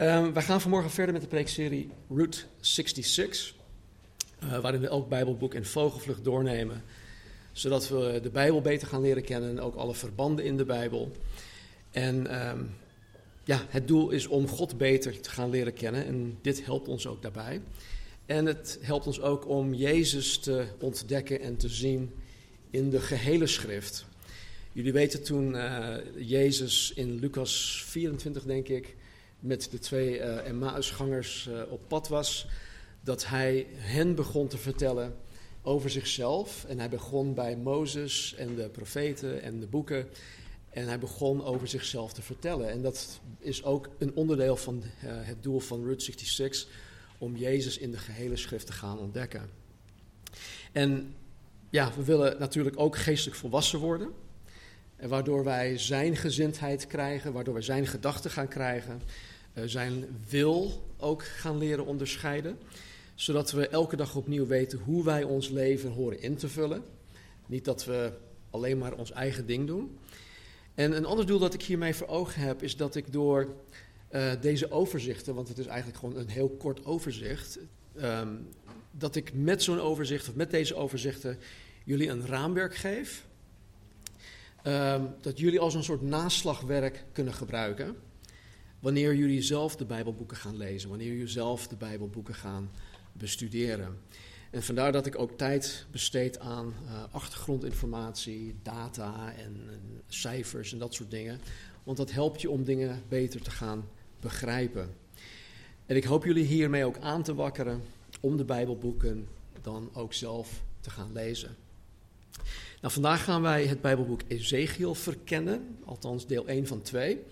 Um, wij gaan vanmorgen verder met de preekserie Route 66, uh, waarin we elk Bijbelboek in vogelvlucht doornemen, zodat we de Bijbel beter gaan leren kennen en ook alle verbanden in de Bijbel. En um, ja, het doel is om God beter te gaan leren kennen en dit helpt ons ook daarbij. En het helpt ons ook om Jezus te ontdekken en te zien in de gehele schrift. Jullie weten toen uh, Jezus in Lucas 24, denk ik, met de twee uh, Emmausgangers uh, op pad was, dat hij hen begon te vertellen over zichzelf. En hij begon bij Mozes en de profeten en de boeken. En hij begon over zichzelf te vertellen. En dat is ook een onderdeel van het doel van Route 66, om Jezus in de gehele schrift te gaan ontdekken. En ja, we willen natuurlijk ook geestelijk volwassen worden. En waardoor wij zijn gezindheid krijgen, waardoor wij zijn gedachten gaan krijgen, zijn wil ook gaan leren onderscheiden. Zodat we elke dag opnieuw weten hoe wij ons leven horen in te vullen. Niet dat we alleen maar ons eigen ding doen. En een ander doel dat ik hiermee voor ogen heb, is dat ik door uh, deze overzichten, want het is eigenlijk gewoon een heel kort overzicht, um, dat ik met zo'n overzicht of met deze overzichten jullie een raamwerk geef. Um, dat jullie als een soort naslagwerk kunnen gebruiken. Wanneer jullie zelf de Bijbelboeken gaan lezen, wanneer jullie zelf de Bijbelboeken gaan bestuderen. En vandaar dat ik ook tijd besteed aan uh, achtergrondinformatie, data en, en cijfers en dat soort dingen. Want dat helpt je om dingen beter te gaan begrijpen. En ik hoop jullie hiermee ook aan te wakkeren om de Bijbelboeken dan ook zelf te gaan lezen. Nou, vandaag gaan wij het Bijbelboek Ezekiel verkennen, althans deel 1 van 2.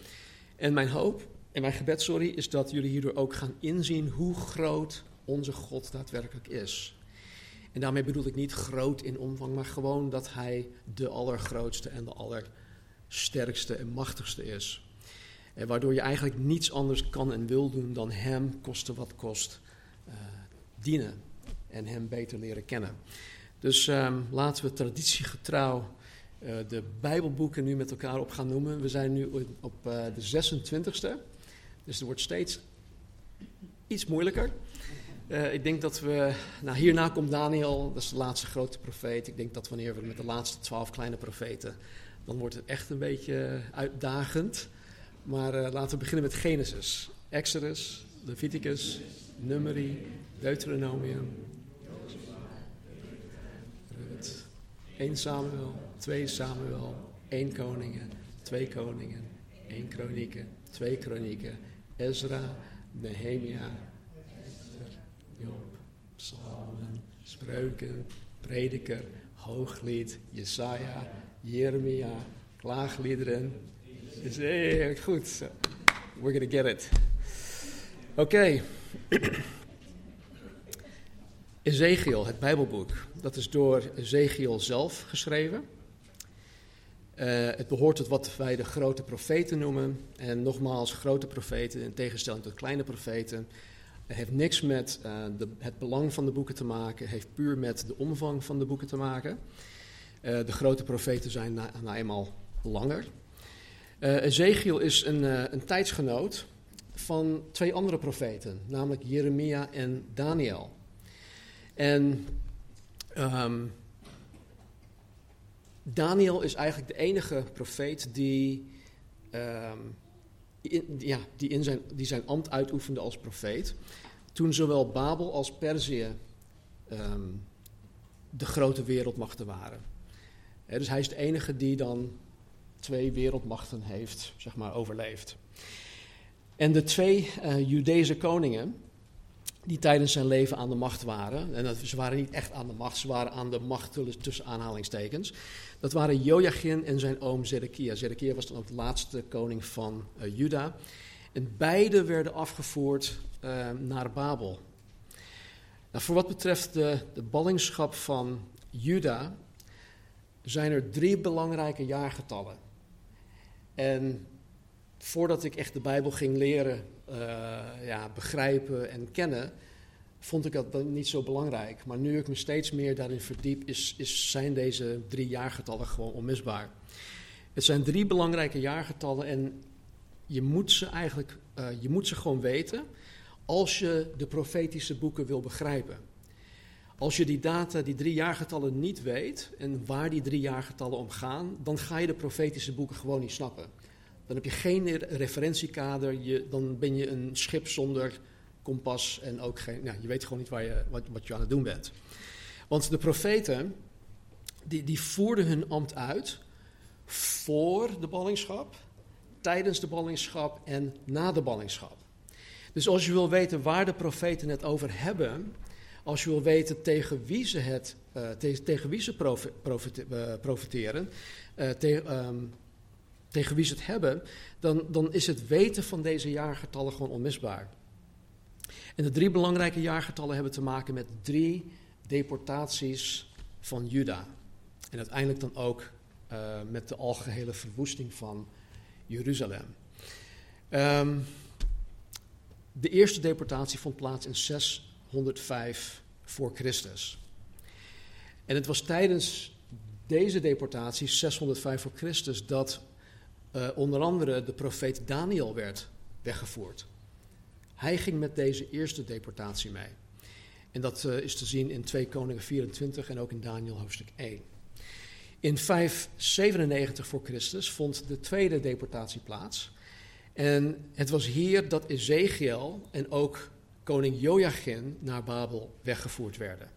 En mijn hoop en mijn gebed, sorry, is dat jullie hierdoor ook gaan inzien hoe groot onze God daadwerkelijk is. En daarmee bedoel ik niet groot in omvang, maar gewoon dat Hij de allergrootste en de allersterkste en machtigste is. En waardoor je eigenlijk niets anders kan en wil doen dan Hem, koste wat kost, uh, dienen en Hem beter leren kennen. Dus um, laten we traditiegetrouw uh, de Bijbelboeken nu met elkaar op gaan noemen. We zijn nu op uh, de 26e, dus er wordt steeds iets moeilijker. Uh, ik denk dat we, nou hierna komt Daniel, dat is de laatste grote profeet. Ik denk dat wanneer we met de laatste twaalf kleine profeten, dan wordt het echt een beetje uitdagend. Maar uh, laten we beginnen met Genesis, Exodus, Leviticus, Numeri, Deuteronomium, Rut, 1 Samuel, 2 Samuel, 1 Koningen, 2 Koningen, 1 Kronieken, 2 Kronieken, Ezra, Nehemia, Job, Psalmen, Spreuken, Prediker, Hooglied, Jesaja, Jeremia, Klaagliederen. Is heel goed. We're gonna get it. Oké. Okay. Ezekiel, het Bijbelboek, dat is door Ezekiel zelf geschreven. Uh, het behoort tot wat wij de grote profeten noemen. En nogmaals, grote profeten in tegenstelling tot kleine profeten. Het heeft niks met uh, de, het belang van de boeken te maken. Heeft puur met de omvang van de boeken te maken. Uh, de grote profeten zijn nou na eenmaal langer. Ezekiel is een, een tijdsgenoot van twee andere profeten, namelijk Jeremia en Daniel. En um, Daniel is eigenlijk de enige profeet die, in, ja, die, in zijn, die zijn ambt uitoefende als profeet. Toen zowel Babel als Perzië um, de grote wereldmachten waren. Dus hij is de enige die dan twee wereldmachten heeft, zeg maar, overleefd. En de twee uh, Judese koningen, die tijdens zijn leven aan de macht waren. En dat, ze waren niet echt aan de macht, ze waren aan de macht tussen aanhalingstekens. Dat waren Joachim en zijn oom Zedekia. Zedekia was dan ook de laatste koning van uh, Juda. En beide werden afgevoerd uh, naar Babel. Nou, voor wat betreft de, de ballingschap van Juda zijn er drie belangrijke jaargetallen. En voordat ik echt de Bijbel ging leren ja, begrijpen en kennen, vond ik dat niet zo belangrijk. Maar nu ik me steeds meer daarin verdiep, is, is, zijn deze drie jaargetallen gewoon onmisbaar. Het zijn drie belangrijke jaargetallen en je moet ze eigenlijk, uh, je moet ze gewoon weten als je de profetische boeken wil begrijpen. Als je die data, die drie jaargetallen niet weet en waar die drie jaargetallen om gaan, dan ga je de profetische boeken gewoon niet snappen. Dan heb je geen referentiekader, je, dan ben je een schip zonder kompas en ook geen, nou, je weet gewoon niet waar je, wat, wat je aan het doen bent. Want de profeten, die, die voerden hun ambt uit voor de ballingschap, tijdens de ballingschap en na de ballingschap. Dus als je wil weten waar de profeten het over hebben, als je wil weten tegen wie ze, het, uh, tegen, wie ze eh, profiteren, uh, tegen wie ze het hebben, dan, dan is het weten van deze jaargetallen gewoon onmisbaar. En de drie belangrijke jaargetallen hebben te maken met drie deportaties van Juda. En uiteindelijk dan ook uh, met de algehele verwoesting van Jeruzalem. Um, de eerste deportatie vond plaats in 605 voor Christus. En het was tijdens deze deportatie, 605 voor Christus, dat uh, onder andere de profeet Daniel werd weggevoerd. Hij ging met deze eerste deportatie mee. En dat uh, is te zien in 2 Koningen 24 en ook in Daniel hoofdstuk 1. In 597 voor Christus vond de tweede deportatie plaats. En het was hier dat Ezekiel en ook koning Joachim naar Babel weggevoerd werden.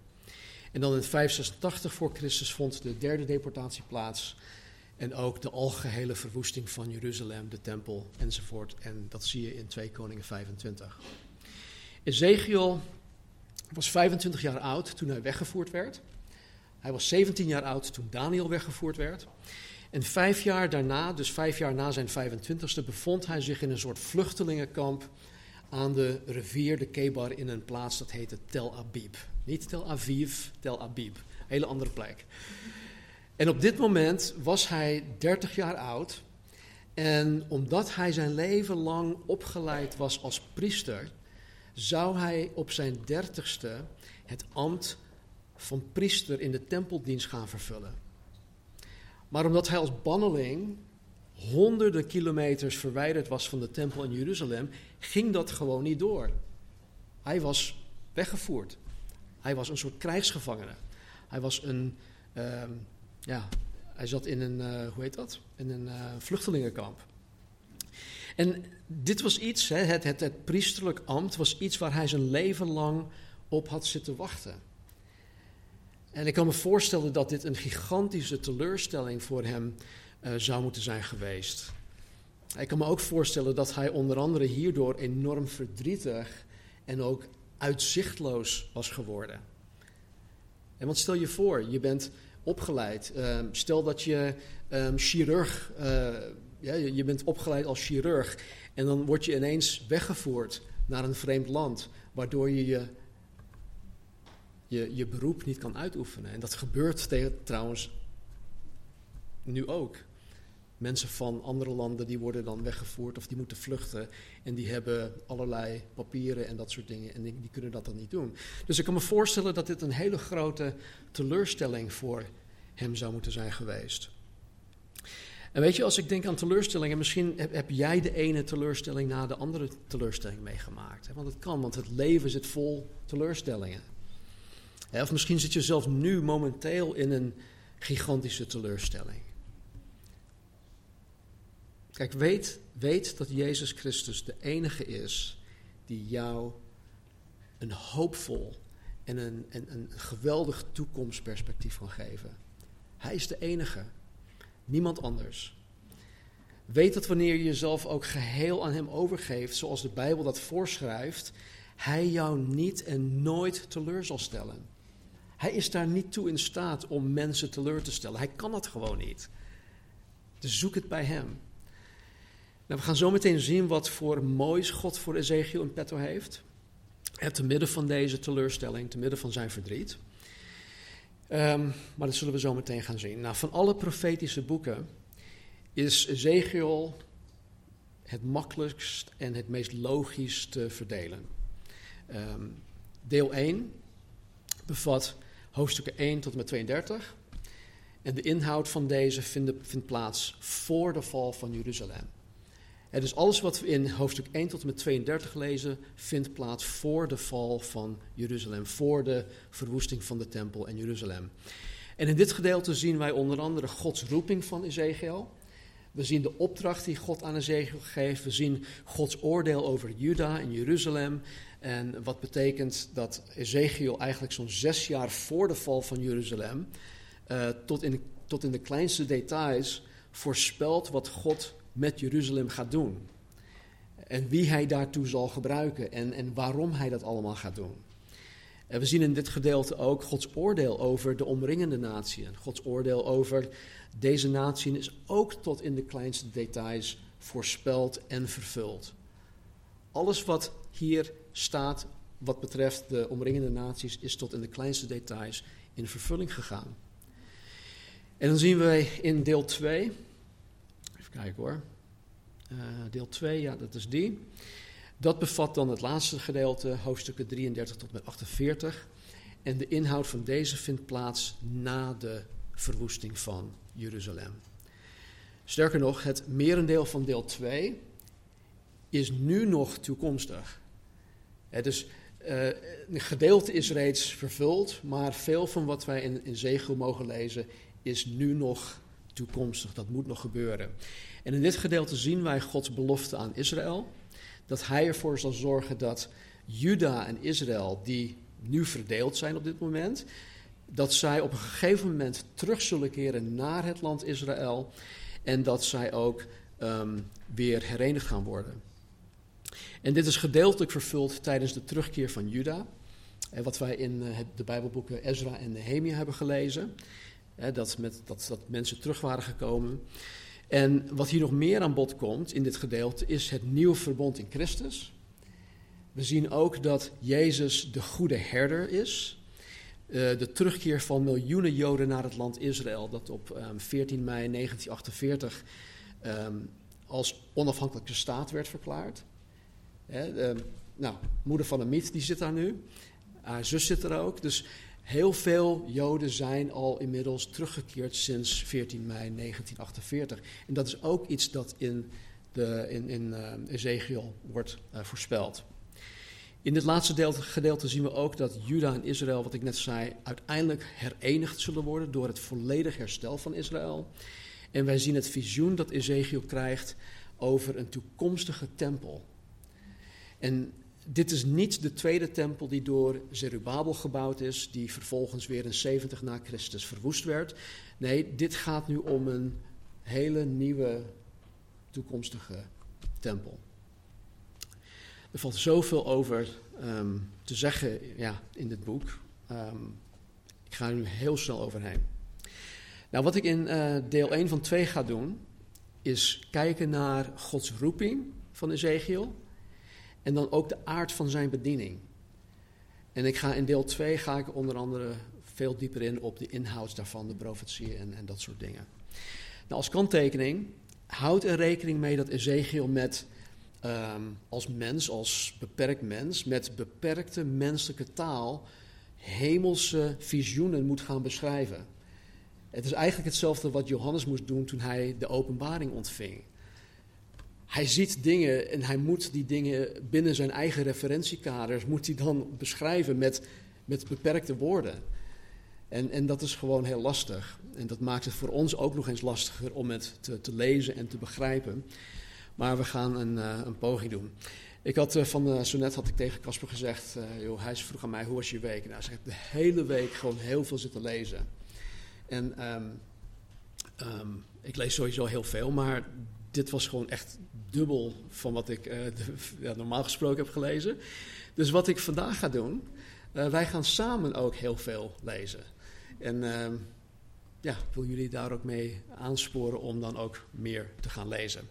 En dan in 586 voor Christus vond de derde deportatie plaats. En ook de algehele verwoesting van Jeruzalem, de tempel enzovoort. En dat zie je in 2 Koningen 25. Ezekiel was 25 jaar oud toen hij weggevoerd werd. Hij was 17 jaar oud toen Daniel weggevoerd werd. En vijf jaar daarna, dus vijf jaar na zijn 25ste, bevond hij zich in een soort vluchtelingenkamp aan de rivier de Kebar in een plaats dat heette Tel Abib. Niet Tel Aviv, Tel Abib. Hele andere plek. En op dit moment was hij 30 jaar oud. En omdat hij zijn leven lang opgeleid was als priester, zou hij op zijn dertigste het ambt van priester in de tempeldienst gaan vervullen. Maar omdat hij als banneling honderden kilometers verwijderd was van de tempel in Jeruzalem, ging dat gewoon niet door. Hij was weggevoerd. Hij was een soort krijgsgevangene. Hij was een, uh, ja, hij zat in een, uh, hoe heet dat? In een uh, vluchtelingenkamp. En dit was iets, hè, het, het, het priesterlijk ambt was iets waar hij zijn leven lang op had zitten wachten. En ik kan me voorstellen dat dit een gigantische teleurstelling voor hem uh, zou moeten zijn geweest. Ik kan me ook voorstellen dat hij onder andere hierdoor enorm verdrietig en ook uitzichtloos was geworden. En want stel je voor, je bent opgeleid. Uh, stel dat je um, chirurg, uh, ja, je bent opgeleid als chirurg en dan word je ineens weggevoerd naar een vreemd land, waardoor je je je, je beroep niet kan uitoefenen. En dat gebeurt tegen, trouwens nu ook. Mensen van andere landen die worden dan weggevoerd of die moeten vluchten. En die hebben allerlei papieren en dat soort dingen. En die, kunnen dat dan niet doen. Dus ik kan me voorstellen dat dit een hele grote teleurstelling voor hem zou moeten zijn geweest. En weet je, als ik denk aan teleurstellingen, misschien heb, heb jij de ene teleurstelling na de andere teleurstelling meegemaakt. Hè? Want het kan, want het leven zit vol teleurstellingen. Of misschien zit je zelf nu momenteel in een gigantische teleurstelling. Kijk, weet, weet dat Jezus Christus de enige is die jou een hoopvol en een, een, geweldig toekomstperspectief kan geven. Hij is de enige, niemand anders. Weet dat wanneer je jezelf ook geheel aan Hem overgeeft, zoals de Bijbel dat voorschrijft, Hij jou niet en nooit teleur zal stellen. Hij is daar niet toe in staat om mensen teleur te stellen. Hij kan dat gewoon niet. Dus zoek het bij hem. Nou, we gaan zo meteen zien wat voor moois God voor Ezekiel in petto heeft. Te midden van deze teleurstelling, te midden van zijn verdriet. Um, maar dat zullen we zo meteen gaan zien. Nou, van alle profetische boeken is Ezekiel het makkelijkst en het meest logisch te verdelen. Um, deel 1 bevat hoofdstukken 1 tot en met 32. En de inhoud van deze vindt, vindt plaats voor de val van Jeruzalem. Dus alles wat we in hoofdstuk 1 tot en met 32 lezen, vindt plaats voor de val van Jeruzalem, voor de verwoesting van de tempel en Jeruzalem. En in dit gedeelte zien wij onder andere Gods roeping van Ezekiel. We zien de opdracht die God aan Ezekiel geeft. We zien Gods oordeel over Juda en Jeruzalem. En wat betekent dat Ezekiel eigenlijk zo'n zes jaar voor de val van Jeruzalem, uh, tot, in, tot in de kleinste details, voorspelt wat God met Jeruzalem gaat doen. En wie hij daartoe zal gebruiken en, en waarom hij dat allemaal gaat doen. En we zien in dit gedeelte ook Gods oordeel over de omringende naties. Gods oordeel over deze natie is ook tot in de kleinste details voorspeld en vervuld. Alles wat hier staat wat betreft de omringende naties is tot in de kleinste details in vervulling gegaan. En dan zien wij in deel 2, kijken hoor, uh, deel 2, ja dat is die. Dat bevat dan het laatste gedeelte, hoofdstukken 33 tot met 48. En de inhoud van deze vindt plaats na de verwoesting van Jeruzalem. Sterker nog, het merendeel van deel 2 is nu nog toekomstig. dus uh, een gedeelte is reeds vervuld, maar veel van wat wij in, in Zegel mogen lezen is nu nog toekomstig. Dat moet nog gebeuren. En in dit gedeelte zien wij Gods belofte aan Israël. Dat hij ervoor zal zorgen dat Juda en Israël, die nu verdeeld zijn op dit moment, dat zij op een gegeven moment terug zullen keren naar het land Israël. En dat zij ook um, weer herenigd gaan worden. En dit is gedeeltelijk vervuld tijdens de terugkeer van Juda. En wat wij in eh, de Bijbelboeken Ezra en Nehemia hebben gelezen. Dat, met, dat, dat mensen terug waren gekomen. En wat hier nog meer aan bod komt in dit gedeelte is het nieuwe verbond in Christus. We zien ook dat Jezus de goede herder is. Uh, de terugkeer van miljoenen Joden naar het land Israël, dat op um, ehm, 14 mei 1948 um, ehm, als onafhankelijke staat werd verklaard. Hè, de, nou, moeder van Amit, die zit daar nu. Haar zus zit er ook. Dus heel veel Joden zijn al inmiddels teruggekeerd sinds 14 mei 1948. En dat is ook iets dat in, de, in, in uh, Ezekiel wordt uh, voorspeld. In dit laatste gedeelte zien we ook dat Juda en Israël, wat ik net zei, uiteindelijk herenigd zullen worden door het volledig herstel van Israël. En wij zien het visioen dat Ezekiel krijgt over een toekomstige tempel. En dit is niet de tweede tempel die door Zerubabel gebouwd is, die vervolgens weer in 70 na Christus verwoest werd. Nee, dit gaat nu om een hele nieuwe toekomstige tempel. Er valt zoveel over um, te zeggen ja, in dit boek. Um, ik ga er nu heel snel overheen. Nou, wat ik in uh, deel 1 van 2 ga doen, is kijken naar Gods roeping van Ezekiel. En dan ook de aard van zijn bediening. En ik ga in deel 2 ga ik onder andere veel dieper in op de inhoud daarvan, de profetieën en, en dat soort dingen. Nou, als kanttekening, houd er rekening mee dat Ezekiel met um, als mens, als beperkt mens, met beperkte menselijke taal hemelse visioenen moet gaan beschrijven. Het is eigenlijk hetzelfde wat Johannes moest doen toen hij de openbaring ontving. Hij ziet dingen en hij moet die dingen binnen zijn eigen referentiekaders moet hij dan beschrijven met, met beperkte woorden. En, en dat is gewoon heel lastig. En dat maakt het voor ons ook nog eens lastiger om het te, te lezen en te begrijpen. Maar we gaan een, uh, een poging doen. Ik had uh, van uh, zo net had ik tegen Casper gezegd, joh, hij vroeg aan mij, hoe was je week? Nou, ik heb de hele week gewoon heel veel zitten lezen. En um, um, ik lees sowieso heel veel, maar dit was gewoon echt dubbel van wat ik ja, normaal gesproken heb gelezen. Dus wat ik vandaag ga doen, wij gaan samen ook heel veel lezen. En uh, ja, ik wil jullie daar ook mee aansporen om dan ook meer te gaan lezen.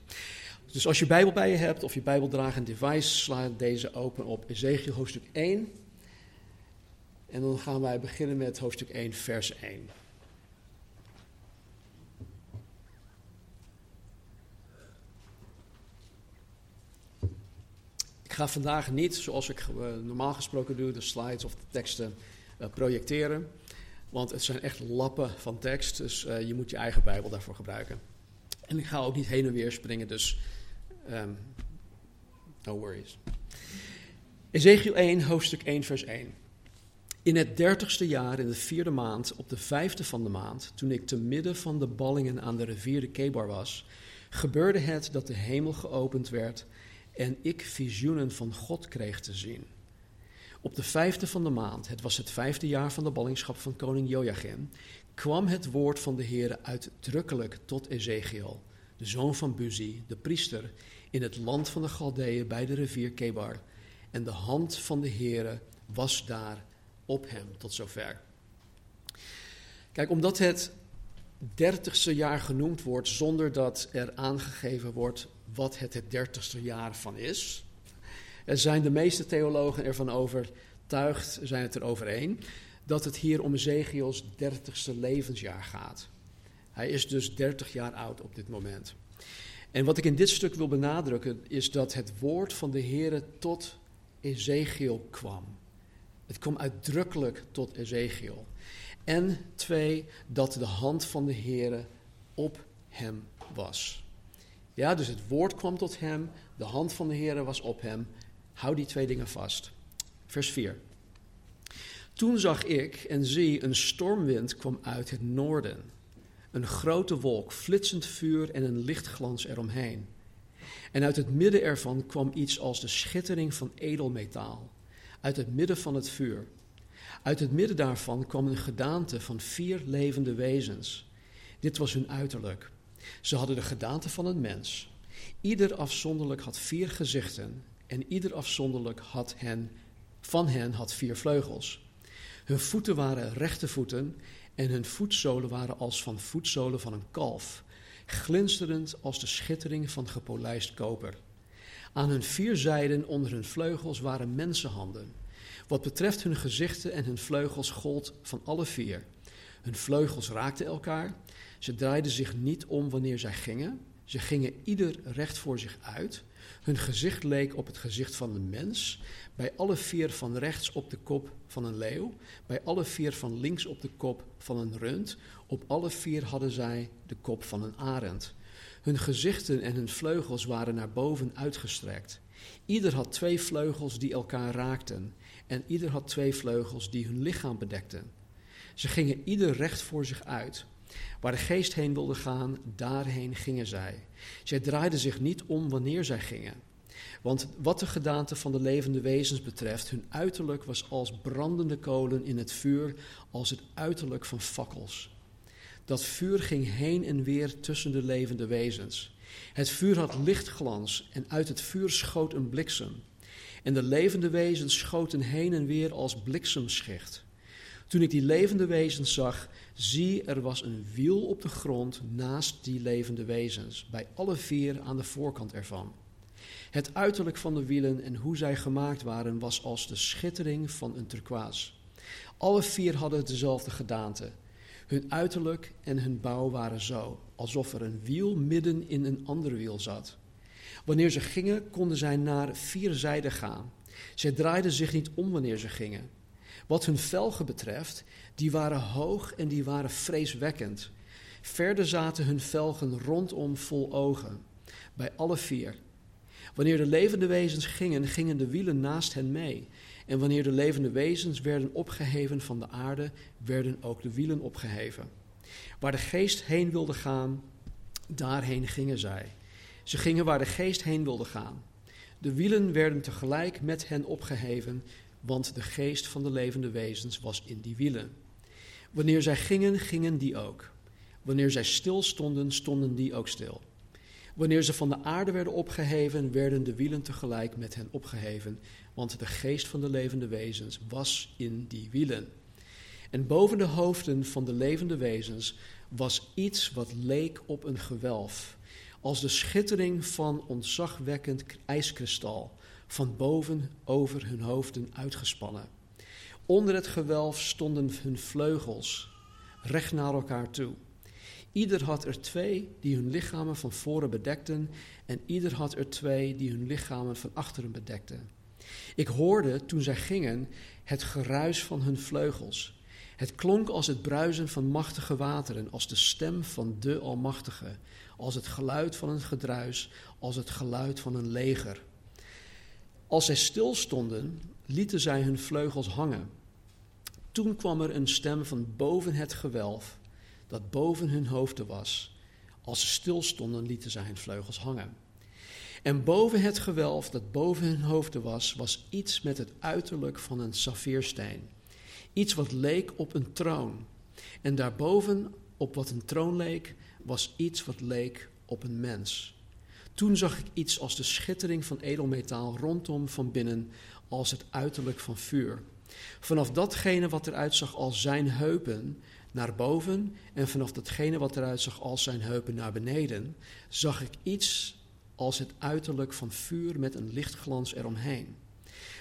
Dus als je Bijbel bij je hebt of je Bijbeldragend device, sla deze open op Ezekiel hoofdstuk 1. En dan gaan wij beginnen met hoofdstuk 1, vers 1. Ga vandaag niet, zoals ik eh, normaal gesproken doe, de slides of de teksten uh, projecteren. Want het zijn echt lappen van tekst, dus uh, je moet je eigen Bijbel daarvoor gebruiken. En ik ga ook niet heen en weer springen, dus Um, no worries. Ezekiel 1, hoofdstuk 1, vers 1. In het dertigste jaar, in de vierde maand, op de vijfde van de maand, toen ik te midden van de ballingen aan de rivier de Kebar was, gebeurde het dat de hemel geopend werd en ik visioenen van God kreeg te zien. Op de vijfde van de maand, het was het vijfde jaar van de ballingschap van koning Joachim, kwam het woord van de Heer uitdrukkelijk tot Ezekiel, de zoon van Buzi, de priester, in het land van de Galdeeën bij de rivier Kebar. En de hand van de Heere was daar op hem, tot zover. Kijk, omdat het dertigste jaar genoemd wordt zonder dat er aangegeven wordt wat het het dertigste jaar van is, er zijn de meeste theologen ervan overtuigd, zijn het er overeen, dat het hier om Ezekiels dertigste levensjaar gaat. Hij is dus 30 jaar oud op dit moment. En wat ik in dit stuk wil benadrukken is dat het woord van de Heere tot Ezekiel kwam. Het kwam uitdrukkelijk tot Ezekiel. En twee, dat de hand van de Heere op hem was. Ja, dus het woord kwam tot hem, de hand van de Heere was op hem. Hou die twee dingen vast. Vers 4. Toen zag ik en zie, een stormwind kwam uit het noorden. Een grote wolk, flitsend vuur en een lichtglans eromheen. En uit het midden ervan kwam iets als de schittering van edelmetaal. Uit het midden van het vuur. Uit het midden daarvan kwam een gedaante van vier levende wezens. Dit was hun uiterlijk. Ze hadden de gedaante van een mens. Ieder afzonderlijk had vier gezichten en ieder afzonderlijk had hen, van hen had vier vleugels. Hun voeten waren rechte voeten en hun voetzolen waren als van voetzolen van een kalf, glinsterend als de schittering van gepolijst koper. Aan hun vier zijden onder hun vleugels waren mensenhanden. Wat betreft hun gezichten en hun vleugels gold van alle vier. Hun vleugels raakten elkaar. Ze draaiden zich niet om wanneer zij gingen. Ze gingen ieder recht voor zich uit. Hun gezicht leek op het gezicht van een mens. Bij alle vier van rechts op de kop van een leeuw. Bij alle vier van links op de kop van een rund. Op alle vier hadden zij de kop van een arend. Hun gezichten en hun vleugels waren naar boven uitgestrekt. Ieder had twee vleugels die elkaar raakten. En ieder had twee vleugels die hun lichaam bedekten. Ze gingen ieder recht voor zich uit. Waar de geest heen wilde gaan, daarheen gingen zij. Zij draaiden zich niet om wanneer zij gingen. Want wat de gedaante van de levende wezens betreft, hun uiterlijk was als brandende kolen in het vuur, als het uiterlijk van fakkels. Dat vuur ging heen en weer tussen de levende wezens. Het vuur had lichtglans en uit het vuur schoot een bliksem. En de levende wezens schoten heen en weer als bliksemschicht. Toen ik die levende wezens zag, zie er was een wiel op de grond naast die levende wezens, bij alle vier aan de voorkant ervan. Het uiterlijk van de wielen en hoe zij gemaakt waren was als de schittering van een turkoois. Alle vier hadden dezelfde gedaante. Hun uiterlijk en hun bouw waren zo, alsof er een wiel midden in een ander wiel zat. Wanneer ze gingen, konden zij naar vier zijden gaan. Zij draaiden zich niet om wanneer ze gingen. Wat hun velgen betreft, die waren hoog en die waren vreeswekkend. Verder zaten hun velgen rondom vol ogen, bij alle vier. Wanneer de levende wezens gingen, gingen de wielen naast hen mee. En wanneer de levende wezens werden opgeheven van de aarde, werden ook de wielen opgeheven. Waar de geest heen wilde gaan, daarheen gingen zij. Ze gingen waar de geest heen wilde gaan. De wielen werden tegelijk met hen opgeheven, want de geest van de levende wezens was in die wielen. Wanneer zij gingen, gingen die ook. Wanneer zij stil stonden, stonden die ook stil. Wanneer ze van de aarde werden opgeheven, werden de wielen tegelijk met hen opgeheven, want de geest van de levende wezens was in die wielen. En boven de hoofden van de levende wezens was iets wat leek op een gewelf, als de schittering van ontzagwekkend ijskristal, van boven over hun hoofden uitgespannen. Onder het gewelf stonden hun vleugels, recht naar elkaar toe. Ieder had er twee die hun lichamen van voren bedekten, en ieder had er twee die hun lichamen van achteren bedekten. Ik hoorde toen zij gingen het geruis van hun vleugels. Het klonk als het bruisen van machtige wateren, als de stem van de Almachtige, als het geluid van een gedruis, als het geluid van een leger. Als zij stilstonden, lieten zij hun vleugels hangen. Toen kwam er een stem van boven het gewelf, dat boven hun hoofden was. Als ze stilstonden, lieten zij hun vleugels hangen. En boven het gewelf dat boven hun hoofden was, was iets met het uiterlijk van een saffiersteen. Iets wat leek op een troon. En daarboven, op wat een troon leek, was iets wat leek op een mens. Toen zag ik iets als de schittering van edelmetaal rondom van binnen, als het uiterlijk van vuur. Vanaf datgene wat eruit zag als zijn heupen naar boven en vanaf datgene wat eruit zag als zijn heupen naar beneden, zag ik iets als het uiterlijk van vuur met een lichtglans eromheen.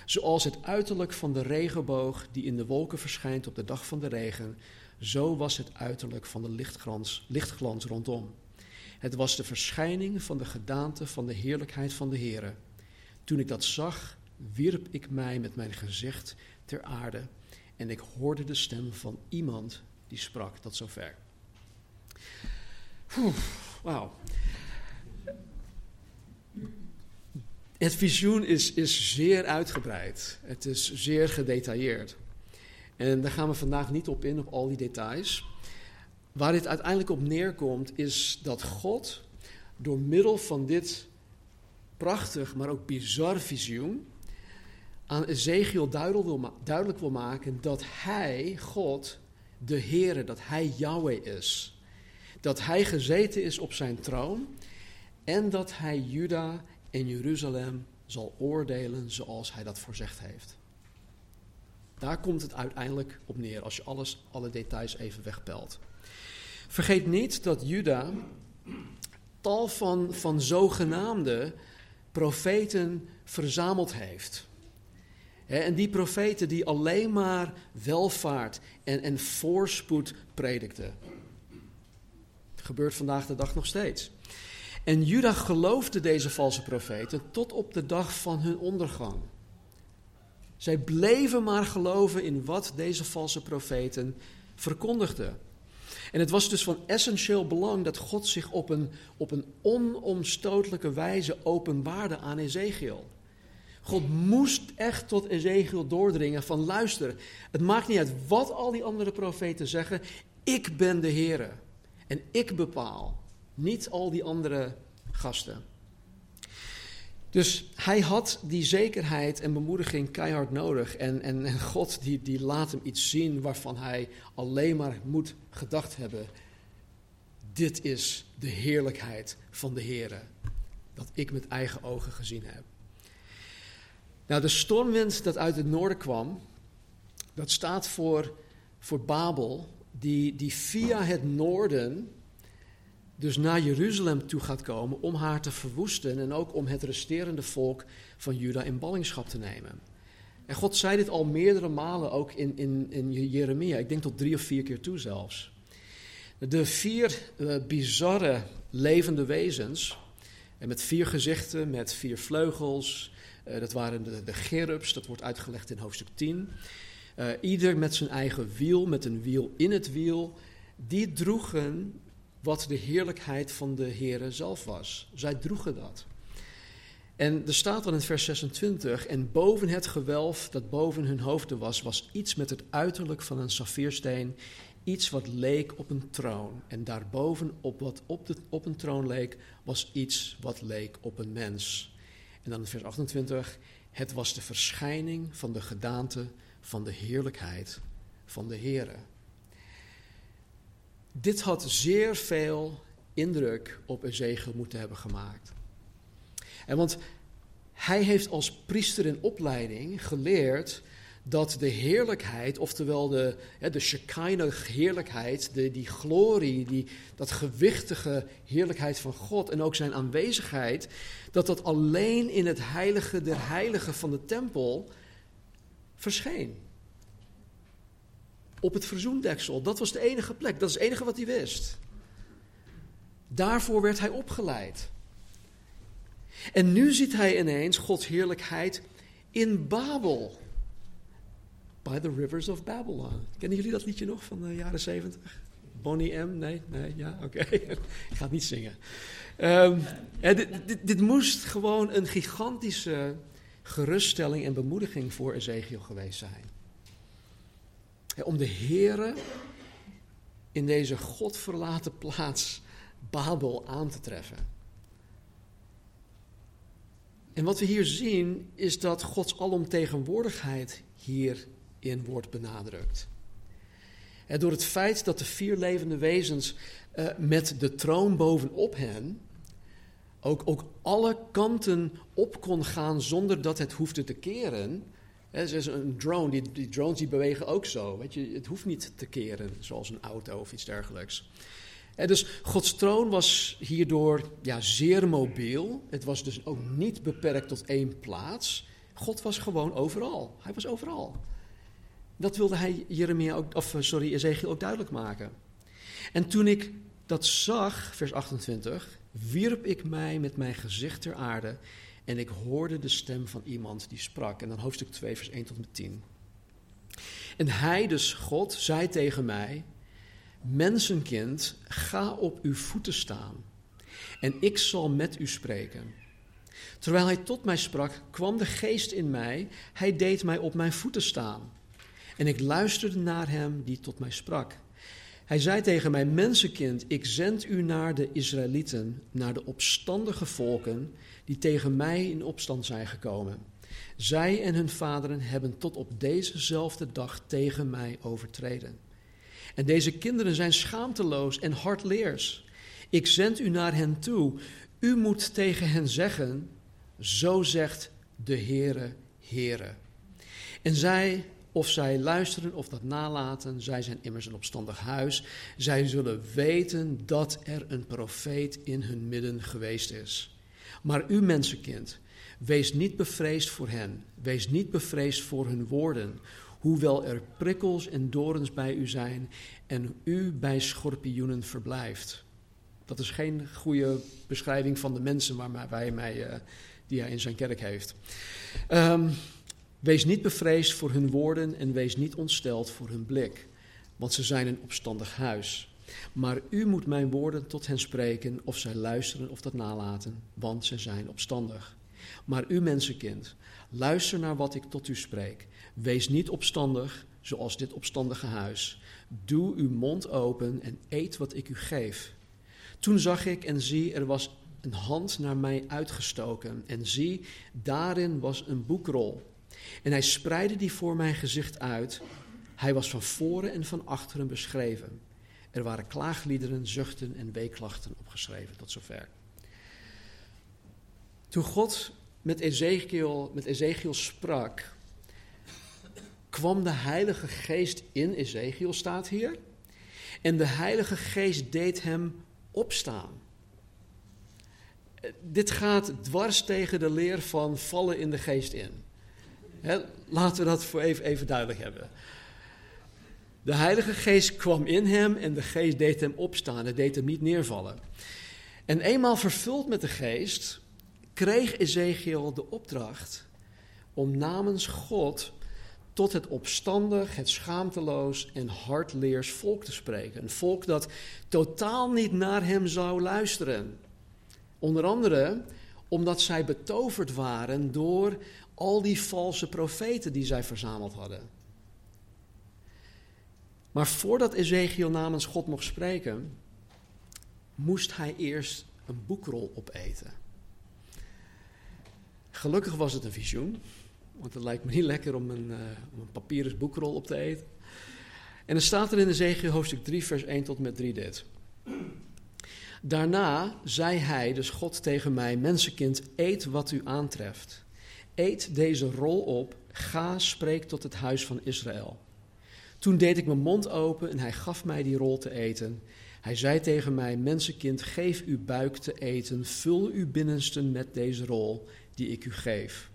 Zoals het uiterlijk van de regenboog die in de wolken verschijnt op de dag van de regen, zo was het uiterlijk van de lichtglans, lichtglans rondom. Het was de verschijning van de gedaante van de heerlijkheid van de Heere. Toen ik dat zag, wierp ik mij met mijn gezicht ter aarde en ik hoorde de stem van iemand die sprak tot zover. Wauw. Het visioen is, is zeer uitgebreid. Het is zeer gedetailleerd. En daar gaan we vandaag niet op in, op al die details. Waar dit uiteindelijk op neerkomt, is dat God door middel van dit prachtig, maar ook bizar visioen aan Ezekiel duidelijk wil maken dat hij, God, de Heere, dat hij Yahweh is. Dat hij gezeten is op zijn troon en dat hij Juda en Jeruzalem zal oordelen zoals hij dat voorzegd heeft. Daar komt het uiteindelijk op neer als je alles, alle details even wegpelt. Vergeet niet dat Juda tal van, van zogenaamde profeten verzameld heeft. En die profeten die alleen maar welvaart en, en voorspoed predikten. gebeurt vandaag de dag nog steeds. En Juda geloofde deze valse profeten tot op de dag van hun ondergang. Zij bleven maar geloven in wat deze valse profeten verkondigden. En het was dus van essentieel belang dat God zich op een, op een onomstotelijke wijze openbaarde aan Ezekiel. God moest echt tot Ezekiel doordringen van luister, het maakt niet uit wat al die andere profeten zeggen, ik ben de Heere en ik bepaal, niet al die andere gasten. Dus hij had die zekerheid en bemoediging keihard nodig. En, en, en God die, die laat hem iets zien waarvan hij alleen maar moet gedacht hebben. Dit is de heerlijkheid van de Heer. Dat ik met eigen ogen gezien heb. Nou, de stormwind dat uit het noorden kwam, dat staat voor, voor Babel, die, die via het noorden dus naar Jeruzalem toe gaat komen om haar te verwoesten en ook om het resterende volk van Juda in ballingschap te nemen. En God zei dit al meerdere malen ook in, in, in Jeremia, ik denk tot drie of vier keer toe zelfs. De vier uh, bizarre levende wezens, en met vier gezichten, met vier vleugels, uh, dat waren de, de gerubs, dat wordt uitgelegd in hoofdstuk 10. Uh, eh, ieder met zijn eigen wiel, met een wiel in het wiel, die droegen wat de heerlijkheid van de Heere zelf was. Zij droegen dat. En er staat dan in vers 26, en boven het gewelf dat boven hun hoofden was, was iets met het uiterlijk van een saffiersteen, iets wat leek op een troon. En daarboven, op wat op, de, op een troon leek, was iets wat leek op een mens. En dan in vers 28, het was de verschijning van de gedaante van de heerlijkheid van de Heere. Dit had zeer veel indruk op Ezekiel moeten hebben gemaakt. En want hij heeft als priester in opleiding geleerd dat de heerlijkheid, oftewel de, de Shekinah heerlijkheid, de, die glorie, die, dat gewichtige heerlijkheid van God en ook zijn aanwezigheid, dat dat alleen in het heilige der heiligen van de tempel verscheen op het verzoendeksel. Dat was de enige plek, dat is het enige wat hij wist. Daarvoor werd hij opgeleid. En nu ziet hij ineens Gods heerlijkheid in Babel. By the Rivers of Babylon. Kennen jullie dat liedje nog van de jaren 70? Bonnie M? Nee? Nee? Ja? Oké. Ik ga het niet zingen. Um, dit, dit, dit, moest gewoon een gigantische geruststelling en bemoediging voor Ezekiel geweest zijn. Om de Here in deze godverlaten plaats Babel aan te treffen. En wat we hier zien is dat Gods alomtegenwoordigheid hierin wordt benadrukt. En door het feit dat de vier levende wezens uh, met de troon bovenop hen ook, ook alle kanten op kon gaan zonder dat het hoefde te keren. Is een drone, die, drones die bewegen ook zo. Weet je, het hoeft niet te keren zoals een auto of iets dergelijks. Dus Gods troon was hierdoor ja, zeer mobiel. Het was dus ook niet beperkt tot één plaats. God was gewoon overal. Hij was overal. Dat wilde hij Jeremia ook, of sorry, Ezekiel ook duidelijk maken. En toen ik dat zag, vers 28, wierp ik mij met mijn gezicht ter aarde en ik hoorde de stem van iemand die sprak. En dan hoofdstuk 2, vers 1 tot en met 10. En hij, dus God, zei tegen mij: Mensenkind, ga op uw voeten staan en ik zal met u spreken. Terwijl hij tot mij sprak, kwam de geest in mij, hij deed mij op mijn voeten staan. En ik luisterde naar hem die tot mij sprak. Hij zei tegen mij: Mensenkind, ik zend u naar de Israëlieten, naar de opstandige volken die tegen mij in opstand zijn gekomen. Zij en hun vaderen hebben tot op dezezelfde dag tegen mij overtreden. En deze kinderen zijn schaamteloos en hardleers. Ik zend u naar hen toe. U moet tegen hen zeggen: Zo zegt de Heere, Heere. En zij of zij luisteren of dat nalaten, zij zijn immers een opstandig huis. Zij zullen weten dat er een profeet in hun midden geweest is. Maar u mensenkind, wees niet bevreesd voor hen, wees niet bevreesd voor hun woorden, hoewel er prikkels en dorens bij u zijn en u bij schorpioenen verblijft. Dat is geen goede beschrijving van de mensen waar hij uh, die hij in zijn kerk heeft. Um, Wees niet bevreesd voor hun woorden en wees niet ontsteld voor hun blik, want ze zijn een opstandig huis. Maar u moet mijn woorden tot hen spreken, of zij luisteren of dat nalaten, want ze zijn opstandig. Maar u, mensenkind, luister naar wat ik tot u spreek. Wees niet opstandig, zoals dit opstandige huis. Doe uw mond open en eet wat ik u geef. Toen zag ik en zie, er was een hand naar mij uitgestoken. En zie, daarin was een boekrol en hij spreidde die voor mijn gezicht uit. Hij was van voren en van achteren beschreven. Er waren klaagliederen, zuchten en weeklachten opgeschreven, tot zover. Toen God met Ezekiel, met sprak, kwam de Heilige Geest in Ezekiel, staat hier. En de Heilige Geest deed hem opstaan. Dit gaat dwars tegen de leer van vallen in de geest in laten we dat voor even, even duidelijk hebben. De Heilige Geest kwam in hem en de Geest deed hem opstaan. Het deed hem niet neervallen. En eenmaal vervuld met de Geest, kreeg Ezekiel de opdracht om namens God tot het opstandig, het schaamteloos en hardleers volk te spreken. Een volk dat totaal niet naar hem zou luisteren. Onder andere omdat zij betoverd waren door al die valse profeten die zij verzameld hadden. Maar voordat Ezekiel namens God mocht spreken, moest hij eerst een boekrol opeten. Gelukkig was het een visioen, want het lijkt me niet lekker om een, uh, een papieren boekrol op te eten. En dan staat er in Ezekiel hoofdstuk 3, vers 1 tot met 3 dit. Daarna zei hij, dus God tegen mij, mensenkind, eet wat u aantreft. Eet deze rol op, ga, spreek tot het huis van Israël. Toen deed ik mijn mond open en hij gaf mij die rol te eten. Hij zei tegen mij: Mensenkind, geef uw buik te eten, vul uw binnensten met deze rol die ik u geef.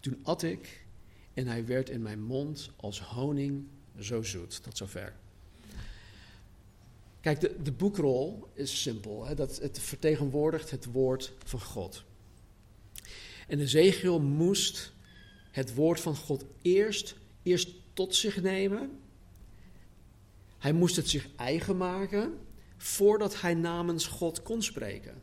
Toen at ik en hij werd in mijn mond als honing zo zoet. Tot zover. Kijk, de, de boekrol is simpel. Hè? Dat, het vertegenwoordigt het woord van God. En Ezekiel moest het woord van God eerst eerst tot zich nemen. Hij moest het zich eigen maken voordat hij namens God kon spreken.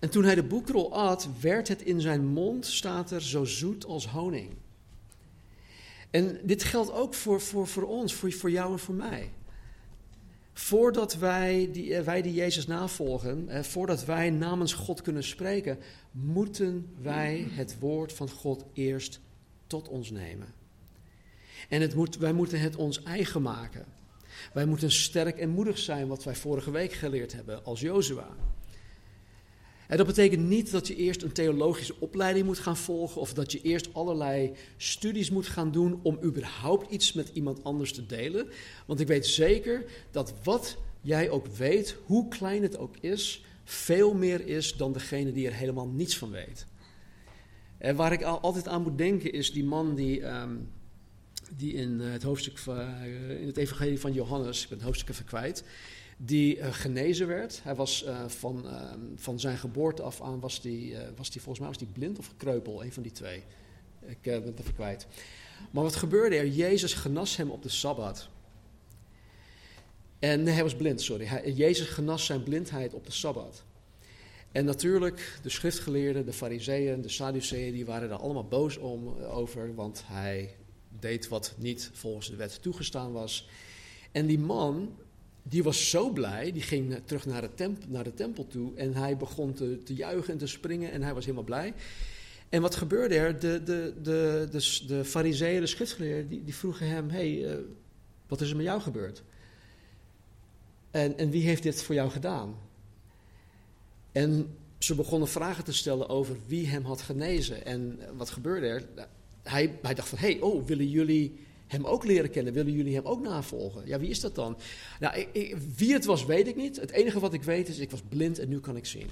En toen hij de boekrol at, werd het in zijn mond, staat er, zo zoet als honing. En dit geldt ook voor, voor, voor ons, voor, voor jou en voor mij. Voordat wij die, eh, wij die Jezus navolgen, eh, voordat wij namens God kunnen spreken, moeten wij het woord van God eerst tot ons nemen. En het moet, wij moeten het ons eigen maken. Wij moeten sterk en moedig zijn, wat wij vorige week geleerd hebben als Jozua. En dat betekent niet dat je eerst een theologische opleiding moet gaan volgen of dat je eerst allerlei studies moet gaan doen om überhaupt iets met iemand anders te delen. Want ik weet zeker dat wat jij ook weet, hoe klein het ook is, veel meer is dan degene die er helemaal niets van weet. En waar ik altijd aan moet denken is die man die, ehm, die in het hoofdstuk van, eh, in het evangelie van Johannes, ik ben het hoofdstuk even kwijt, die uh, genezen werd. Hij was van, uh, van zijn geboorte af aan, was die, was die volgens mij was die blind of kreupel, een van die twee. Ik ben het even kwijt. Maar wat gebeurde er? Jezus genas hem op de Sabbat. En nee, hij was blind, sorry. Hij, Jezus genas zijn blindheid op de Sabbat. En natuurlijk, de schriftgeleerden, de fariseeën, de sadduceeën, die waren daar allemaal boos om, over, want hij deed wat niet volgens de wet toegestaan was. En die man, die was zo blij, die ging terug naar de, tempel, naar de tempel toe en hij begon te, te juichen en te springen en hij was helemaal blij. En wat gebeurde er? De, de, de, de, de fariseeën, de schriftgeleerden, die, die vroegen hem, hey, uh, wat is er met jou gebeurd? En, en wie heeft dit voor jou gedaan? En ze begonnen vragen te stellen over wie hem had genezen. En wat gebeurde er? Hij, hij dacht van, hé, hey, oh, willen jullie hem ook leren kennen? Willen jullie hem ook navolgen? Ja, wie is dat dan? Nou, ik, wie het was, weet ik niet. Het enige wat ik weet is, ik was blind en nu kan ik zien.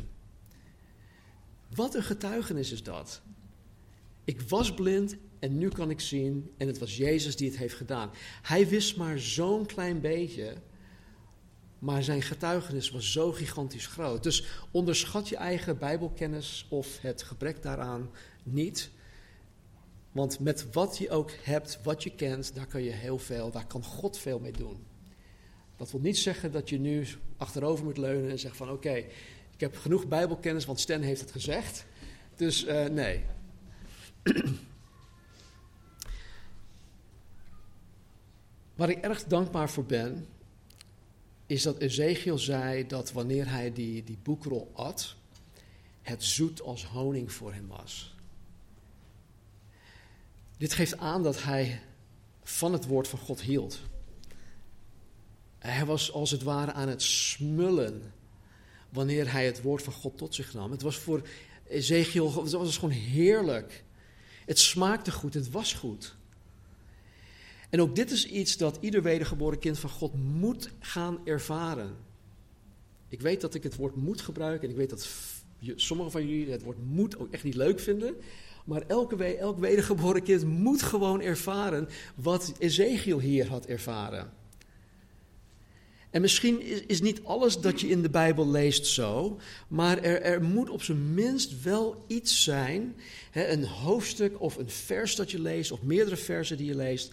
Wat een getuigenis is dat. Ik was blind en nu kan ik zien en het was Jezus die het heeft gedaan. Hij wist maar zo'n klein beetje, maar zijn getuigenis was zo gigantisch groot. Dus onderschat je eigen Bijbelkennis of het gebrek daaraan niet. Want met wat je ook hebt, wat je kent, daar kan je heel veel, daar kan God veel mee doen. Dat wil niet zeggen dat je nu achterover moet leunen en zeggen van oké, ik heb genoeg Bijbelkennis, want Stan heeft het gezegd. Dus uh, nee. Waar ik erg dankbaar voor ben, is dat Ezekiel zei dat wanneer hij die, die boekrol at, het zoet als honing voor hem was. Dit geeft aan dat hij van het woord van God hield. Hij was als het ware aan het smullen wanneer hij het woord van God tot zich nam. Het was voor Ezekiel het was gewoon heerlijk. Het smaakte goed, het was goed. En ook dit is iets dat ieder wedergeboren kind van God moet gaan ervaren. Ik weet dat ik het woord moet gebruiken en ik weet dat sommigen van jullie het woord moet ook echt niet leuk vinden. Maar elke, elk wedergeboren kind moet gewoon ervaren wat Ezekiel hier had ervaren. En misschien is, niet alles dat je in de Bijbel leest zo, maar er, er moet op zijn minst wel iets zijn, hè, een hoofdstuk of een vers dat je leest, of meerdere versen die je leest,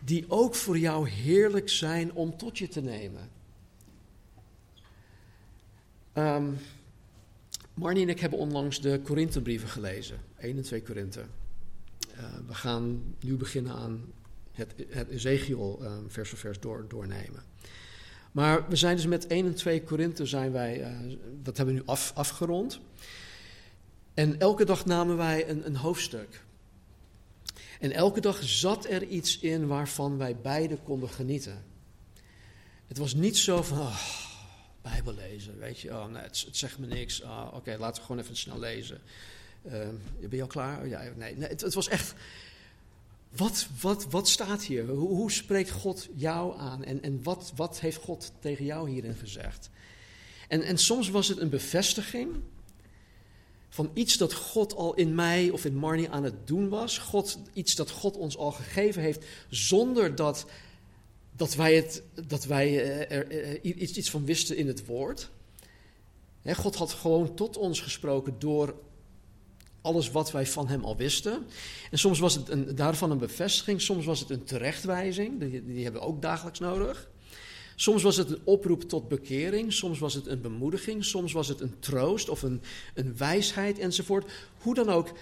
die ook voor jou heerlijk zijn om tot je te nemen. Um, Marnie en ik hebben onlangs de Korinthebrieven gelezen. 1 en 2 Korinthe. Uh, we gaan nu beginnen aan het, het Ezekiel uh, vers voor vers door, doornemen. Maar we zijn dus met 1 en 2 Korinthe zijn wij, uh, dat hebben we nu af, afgerond. En elke dag namen wij een, een hoofdstuk. En elke dag zat er iets in waarvan wij beiden konden genieten. Het was niet zo van, oh, Bijbel lezen, weet je. Oh, nee, het, zegt me niks. Oh, Oké, laten we gewoon even snel lezen. Uh, ben je al klaar? Oh, ja, nee, nee het, was echt... Wat, wat, wat staat hier? Hoe, hoe spreekt God jou aan? En, en wat, wat heeft God tegen jou hierin gezegd? En, en soms was het een bevestiging van iets dat God al in mij of in Marnie aan het doen was. God, iets dat God ons al gegeven heeft, zonder dat dat wij, het, dat wij eh, er, er, iets, iets van wisten in het woord. God had gewoon tot ons gesproken door alles wat wij van hem al wisten. En soms was het een, daarvan een bevestiging, soms was het een terechtwijzing, die, die hebben we ook dagelijks nodig. Soms was het een oproep tot bekering, soms was het een bemoediging, soms was het een troost of een, een wijsheid enzovoort. Hoe dan ook,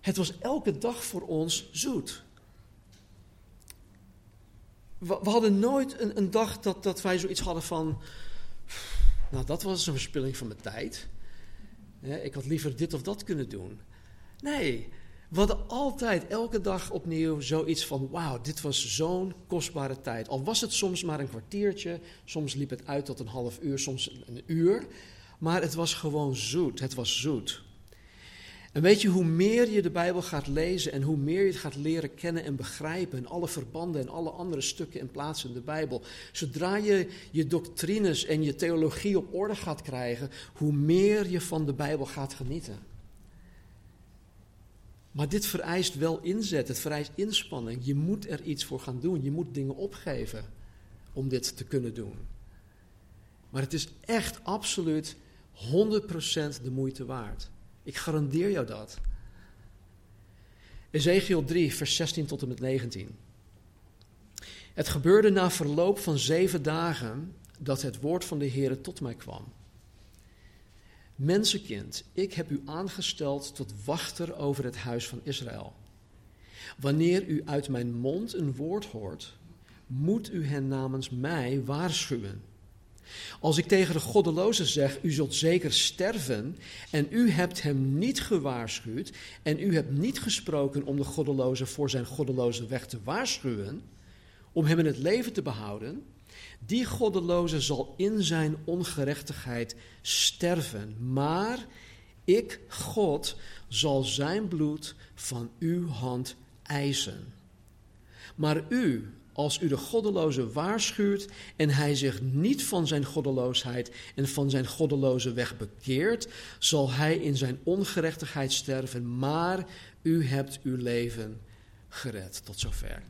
het was elke dag voor ons zoet. We, hadden nooit een, een dag dat, dat wij zoiets hadden van, nou dat was een verspilling van mijn tijd. Ik had liever dit of dat kunnen doen. Nee, we hadden altijd, elke dag opnieuw, zoiets van: wauw, dit was zo'n kostbare tijd. Al was het soms maar een kwartiertje, soms liep het uit tot een half uur, soms een uur. Maar het was gewoon zoet. Het was zoet. En weet je, hoe meer je de Bijbel gaat lezen en hoe meer je het gaat leren kennen en begrijpen, en alle verbanden en alle andere stukken en plaatsen in de Bijbel, zodra je je doctrines en je theologie op orde gaat krijgen, hoe meer je van de Bijbel gaat genieten. Maar dit vereist wel inzet, het vereist inspanning. Je moet er iets voor gaan doen, je moet dingen opgeven om dit te kunnen doen. Maar het is echt absoluut 100% de moeite waard. Ik garandeer jou dat. Ezekiel 3, vers 16 tot en met 19. Het gebeurde na verloop van zeven dagen dat het woord van de Heer tot mij kwam. Mensenkind, ik heb u aangesteld tot wachter over het huis van Israël. Wanneer u uit mijn mond een woord hoort, moet u hen namens mij waarschuwen. Als ik tegen de goddeloze zeg, u zult zeker sterven, en u hebt hem niet gewaarschuwd, en u hebt niet gesproken om de goddeloze voor zijn goddeloze weg te waarschuwen, om hem in het leven te behouden, die goddeloze zal in zijn ongerechtigheid sterven, maar ik, God, zal zijn bloed van uw hand eisen. Maar u, als u de goddeloze waarschuwt en hij zich niet van zijn goddeloosheid en van zijn goddeloze weg bekeert, zal hij in zijn ongerechtigheid sterven, maar u hebt uw leven gered. Tot zover.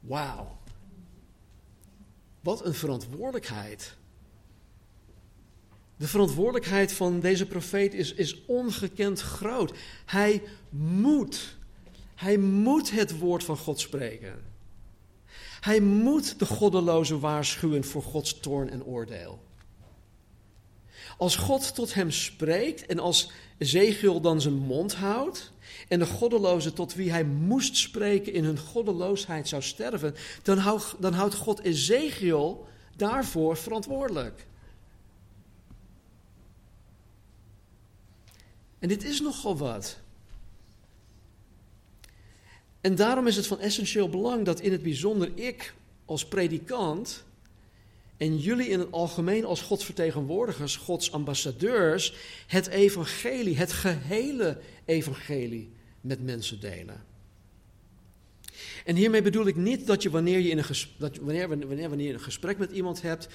Wauw. Wat een verantwoordelijkheid. De verantwoordelijkheid van deze profeet is, is ongekend groot. Hij moet, hij moet het woord van God spreken. Hij moet de goddeloze waarschuwen voor Gods toorn en oordeel. Als God tot hem spreekt en als Ezekiel dan zijn mond houdt en de goddeloze tot wie hij moest spreken in hun goddeloosheid zou sterven, dan dan houdt God Ezekiel daarvoor verantwoordelijk. En dit is nogal wat. En daarom is het van essentieel belang dat in het bijzonder ik als predikant en jullie in het algemeen als Gods vertegenwoordigers, Gods ambassadeurs, het evangelie, het gehele evangelie met mensen delen. En hiermee bedoel ik niet dat je wanneer je, in een dat wanneer, wanneer, wanneer je een gesprek met iemand hebt,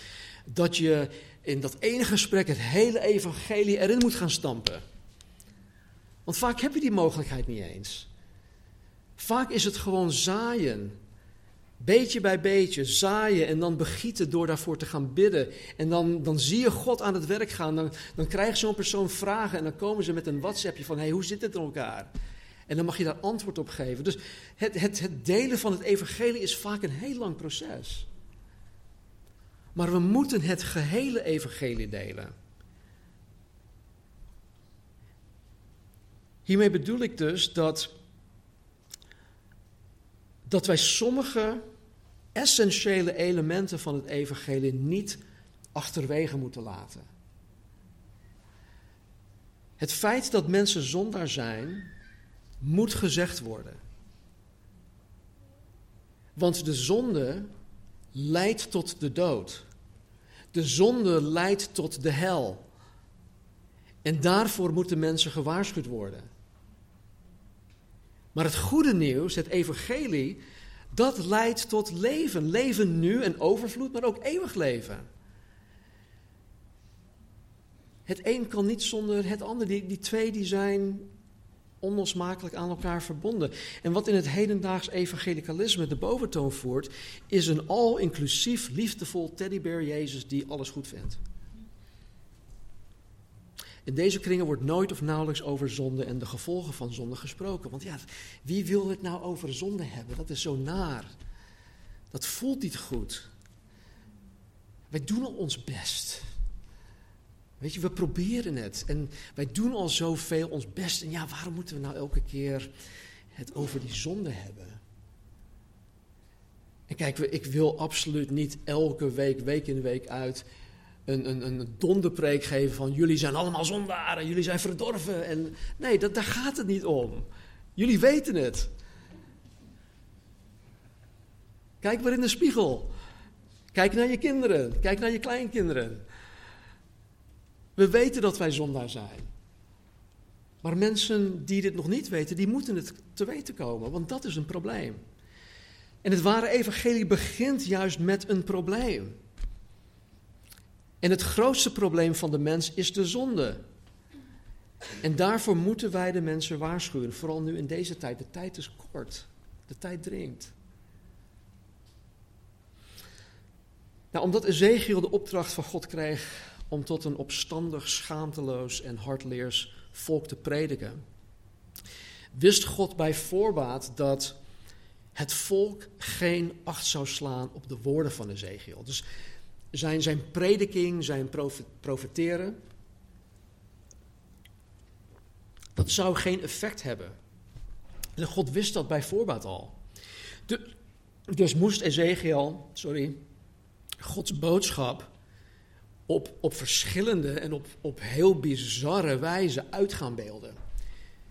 dat je in dat ene gesprek het hele evangelie erin moet gaan stampen. Want vaak heb je die mogelijkheid niet eens. Vaak is het gewoon zaaien. Beetje bij beetje zaaien en dan begieten door daarvoor te gaan bidden. En dan, dan zie je God aan het werk gaan. Dan, dan krijgt zo'n persoon vragen en dan komen ze met een WhatsAppje van: hey, hoe zit het in elkaar? En dan mag je daar antwoord op geven. Dus het, het, het delen van het evangelie is vaak een heel lang proces. Maar we moeten het gehele evangelie delen. Hiermee bedoel ik dus dat dat wij sommige essentiële elementen van het evangelie niet achterwege moeten laten. Het feit dat mensen zondaar zijn, moet gezegd worden. Want de zonde leidt tot de dood. De zonde leidt tot de hel. En daarvoor moeten mensen gewaarschuwd worden. Maar het goede nieuws, het evangelie, dat leidt tot leven. Leven nu en overvloed, maar ook eeuwig leven. Het een kan niet zonder het ander. Die, die twee die zijn onlosmakelijk aan elkaar verbonden. En wat in het hedendaags evangelicalisme de boventoon voert, is een al-inclusief, liefdevol teddybeer Jezus die alles goed vindt. In deze kringen wordt nooit of nauwelijks over zonde en de gevolgen van zonde gesproken. Want ja, wie wil het nou over zonde hebben? Dat is zo naar. Dat voelt niet goed. Wij doen al ons best. Weet je, we proberen het. En wij doen al zoveel ons best. En ja, waarom moeten we nou elke keer het over die zonde hebben? En kijk, ik wil absoluut niet elke week, week in week uit, een, een, een donderpreek geven van jullie zijn allemaal zondaren, jullie zijn verdorven. En, nee, dat, daar gaat het niet om. Jullie weten het. Kijk maar in de spiegel. Kijk naar je kinderen. Kijk naar je kleinkinderen. We weten dat wij zondaar zijn. Maar mensen die dit nog niet weten, die moeten het te weten komen, want dat is een probleem. En het ware evangelie begint juist met een probleem. En het grootste probleem van de mens is de zonde. En daarvoor moeten wij de mensen waarschuwen, vooral nu in deze tijd. De tijd is kort, de tijd dringt. Nou, omdat Ezekiel de opdracht van God kreeg om tot een opstandig, schaamteloos en hardleers volk te prediken, wist God bij voorbaat dat het volk geen acht zou slaan op de woorden van Ezekiel. Dus zijn, zijn prediking, zijn profeteren, dat zou geen effect hebben. En God wist dat bij voorbaat al. dus moest Ezekiel, sorry, Gods boodschap op, op verschillende en op, op heel bizarre wijze uit gaan beelden.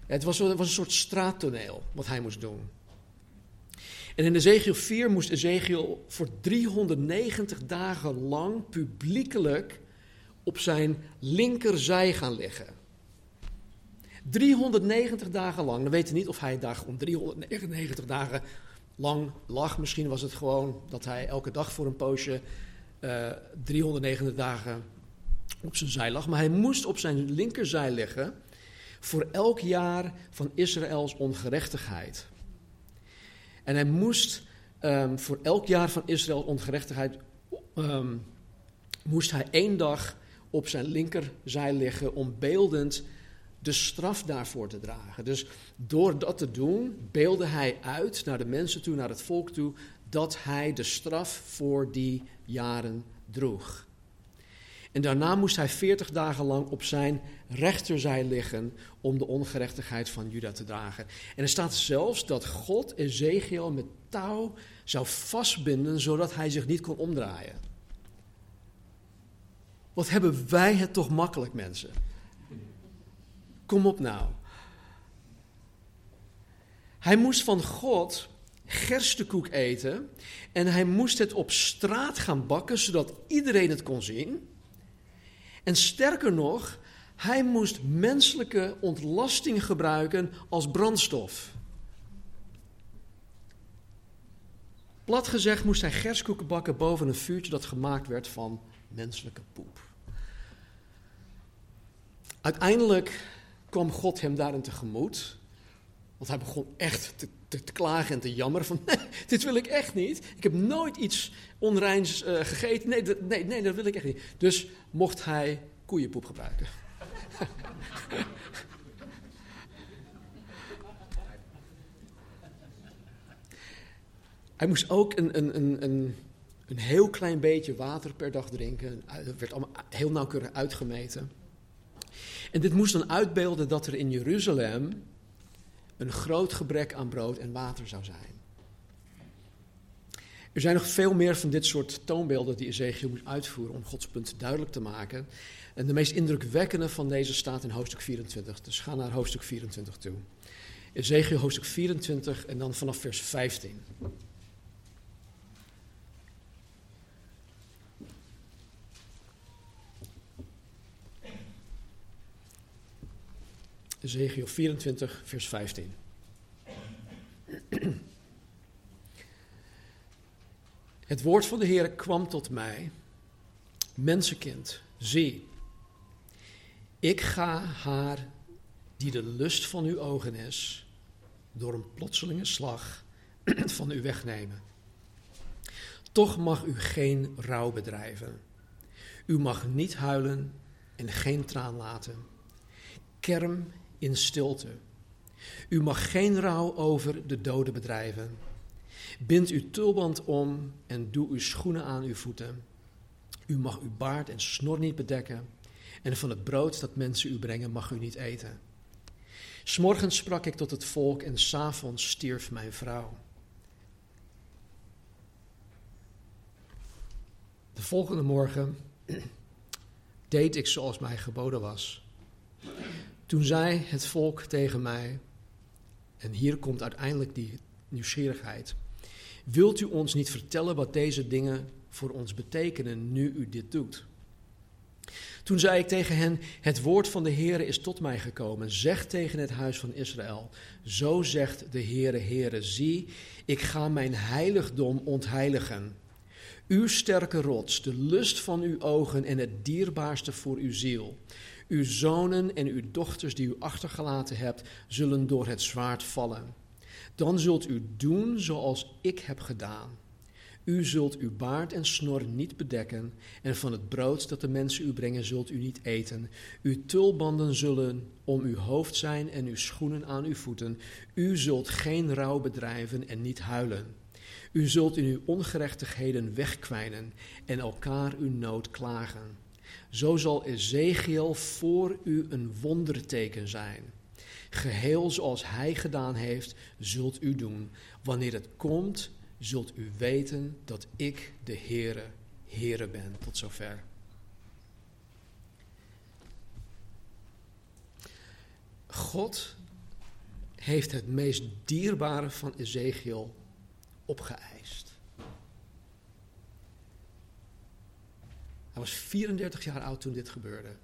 Het was, het was een soort straattoneel wat hij moest doen. En in Ezekiel 4 moest Ezekiel voor 390 dagen lang publiekelijk op zijn linkerzij gaan liggen. 390 dagen lang. We weten niet of hij daar om 399 dagen lang lag. Misschien was het gewoon dat hij elke dag voor een poosje uh, eh, 390 dagen op zijn zij lag. Maar hij moest op zijn linkerzij liggen voor elk jaar van Israëls ongerechtigheid. En hij moest um, voor elk jaar van Israëls ongerechtigheid, um, moest hij één dag op zijn linkerzij liggen om beeldend de straf daarvoor te dragen. Dus door dat te doen, beelde hij uit naar de mensen toe, naar het volk toe, dat hij de straf voor die jaren droeg. En daarna moest hij veertig dagen lang op zijn rechterzij liggen om de ongerechtigheid van Juda te dragen. En er staat zelfs dat God Ezekiel met touw zou vastbinden zodat hij zich niet kon omdraaien. Wat hebben wij het toch makkelijk, mensen? Kom op nou. Hij moest van God gerstekoek eten en hij moest het op straat gaan bakken zodat iedereen het kon zien. En sterker nog, hij moest menselijke ontlasting gebruiken als brandstof. Plat gezegd moest hij gerskoeken bakken boven een vuurtje dat gemaakt werd van menselijke poep. Uiteindelijk kwam God hem daarin tegemoet. Want hij begon echt te, te, klagen en te jammeren van, nee, dit wil ik echt niet. Ik heb nooit iets onreins uh, gegeten. Nee, nee, nee, dat wil ik echt niet. Dus mocht hij koeienpoep gebruiken. hij moest ook een, een, een, een, een heel klein beetje water per dag drinken. Dat werd allemaal heel nauwkeurig uitgemeten. En dit moest dan uitbeelden dat er in Jeruzalem een groot gebrek aan brood en water zou zijn. Er zijn nog veel meer van dit soort toonbeelden die Ezekiel moet uitvoeren om Gods punt duidelijk te maken. En de meest indrukwekkende van deze staat in hoofdstuk 24. Dus ga naar hoofdstuk 24 toe. Ezekiel hoofdstuk 24 en dan vanaf vers 15. Ezekiel 24, vers 15. Het woord van de Heer kwam tot mij. Mensenkind, zie. Ik ga haar, die de lust van uw ogen is, door een plotselinge slag van u wegnemen. Toch mag u geen rouw bedrijven. U mag niet huilen en geen traan laten. kerm in stilte. U mag geen rouw over de doden bedrijven. Bind uw tulband om en doe uw schoenen aan uw voeten. U mag uw baard en snor niet bedekken. En van het brood dat mensen u brengen mag u niet eten. S'morgens sprak ik tot het volk en s'avonds stierf mijn vrouw. De volgende morgen deed ik zoals mij geboden was. Toen zei het volk tegen mij, en hier komt uiteindelijk die nieuwsgierigheid. Wilt u ons niet vertellen wat deze dingen voor ons betekenen nu u dit doet? Toen zei ik tegen hen: Het woord van de Heere is tot mij gekomen. Zeg tegen het huis van Israël: Zo zegt de Heere, Heere, zie, ik ga mijn heiligdom ontheiligen. Uw sterke rots, de lust van uw ogen en het dierbaarste voor uw ziel. Uw zonen en uw dochters die u achtergelaten hebt, zullen door het zwaard vallen. Dan zult u doen zoals ik heb gedaan. U zult uw baard en snor niet bedekken, en van het brood dat de mensen u brengen zult u niet eten. Uw tulbanden zullen om uw hoofd zijn en uw schoenen aan uw voeten. U zult geen rouw bedrijven en niet huilen. U zult in uw ongerechtigheden wegkwijnen en elkaar uw nood klagen. Zo zal Ezekiel voor u een wonderteken zijn. Geheel zoals hij gedaan heeft, zult u doen. Wanneer het komt, zult u weten dat ik de Heere, Heere ben. Tot zover. God heeft het meest dierbare van Ezekiel opgeëist. Hij was 34 jaar oud toen dit gebeurde.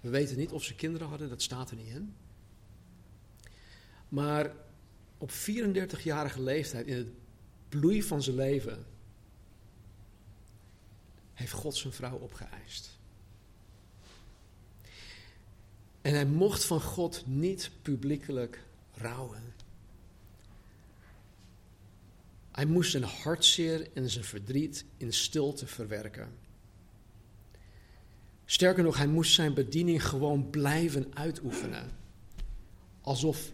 We weten niet of ze kinderen hadden, dat staat er niet in. Maar op 34-jarige leeftijd, in het bloei van zijn leven, heeft God zijn vrouw opgeëist. En hij mocht van God niet publiekelijk rouwen. Hij moest zijn hartzeer en zijn verdriet in stilte verwerken. Sterker nog, hij moest zijn bediening gewoon blijven uitoefenen. Alsof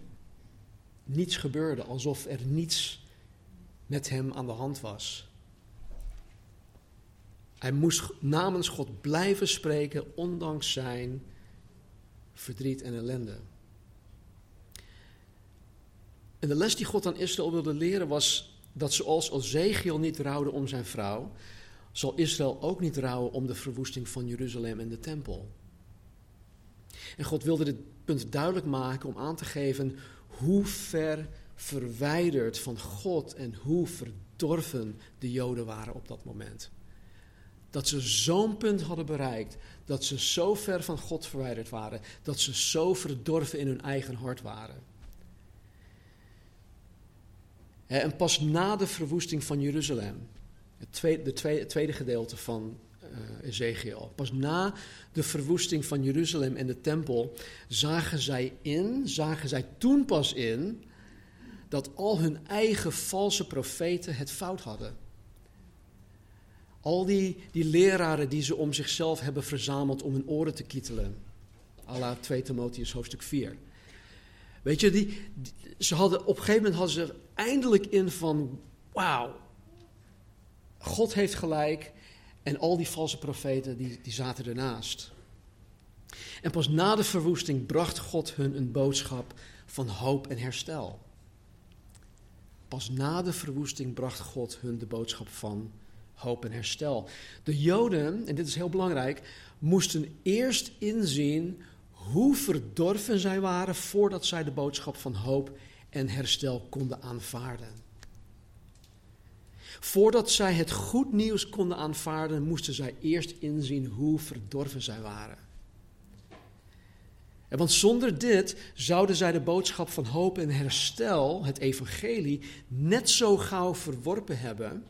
niets gebeurde, alsof er niets met hem aan de hand was. Hij moest namens God blijven spreken, ondanks zijn verdriet en ellende. En de les die God aan Israël wilde leren was dat zoals Ezekiel niet rouwde om zijn vrouw, zal Israël ook niet rouwen om de verwoesting van Jeruzalem en de tempel. En God wilde dit punt duidelijk maken om aan te geven hoe ver verwijderd van God en hoe verdorven de Joden waren op dat moment. Dat ze zo'n punt hadden bereikt, dat ze zo ver van God verwijderd waren, dat ze zo verdorven in hun eigen hart waren. En pas na de verwoesting van Jeruzalem, het tweede, de tweede, gedeelte van uh, Ezekiel, pas na de verwoesting van Jeruzalem en de tempel, zagen zij in, zagen zij toen pas in, dat al hun eigen valse profeten het fout hadden. Al die, die leraren die ze om zichzelf hebben verzameld om hun oren te kietelen. Allah 2 Timotheus hoofdstuk 4. Weet je, die, ze hadden, op een gegeven moment hadden ze eindelijk in van, wauw, God heeft gelijk en al die valse profeten die, die zaten ernaast. En pas na de verwoesting bracht God hun een boodschap van hoop en herstel. Pas na de verwoesting bracht God hun de boodschap van hoop en herstel. De Joden, en dit is heel belangrijk, moesten eerst inzien hoe verdorven zij waren voordat zij de boodschap van hoop en herstel konden aanvaarden. Voordat zij het goed nieuws konden aanvaarden, moesten zij eerst inzien hoe verdorven zij waren. En want zonder dit zouden zij de boodschap van hoop en herstel, het evangelie, net zo gauw verworpen hebben,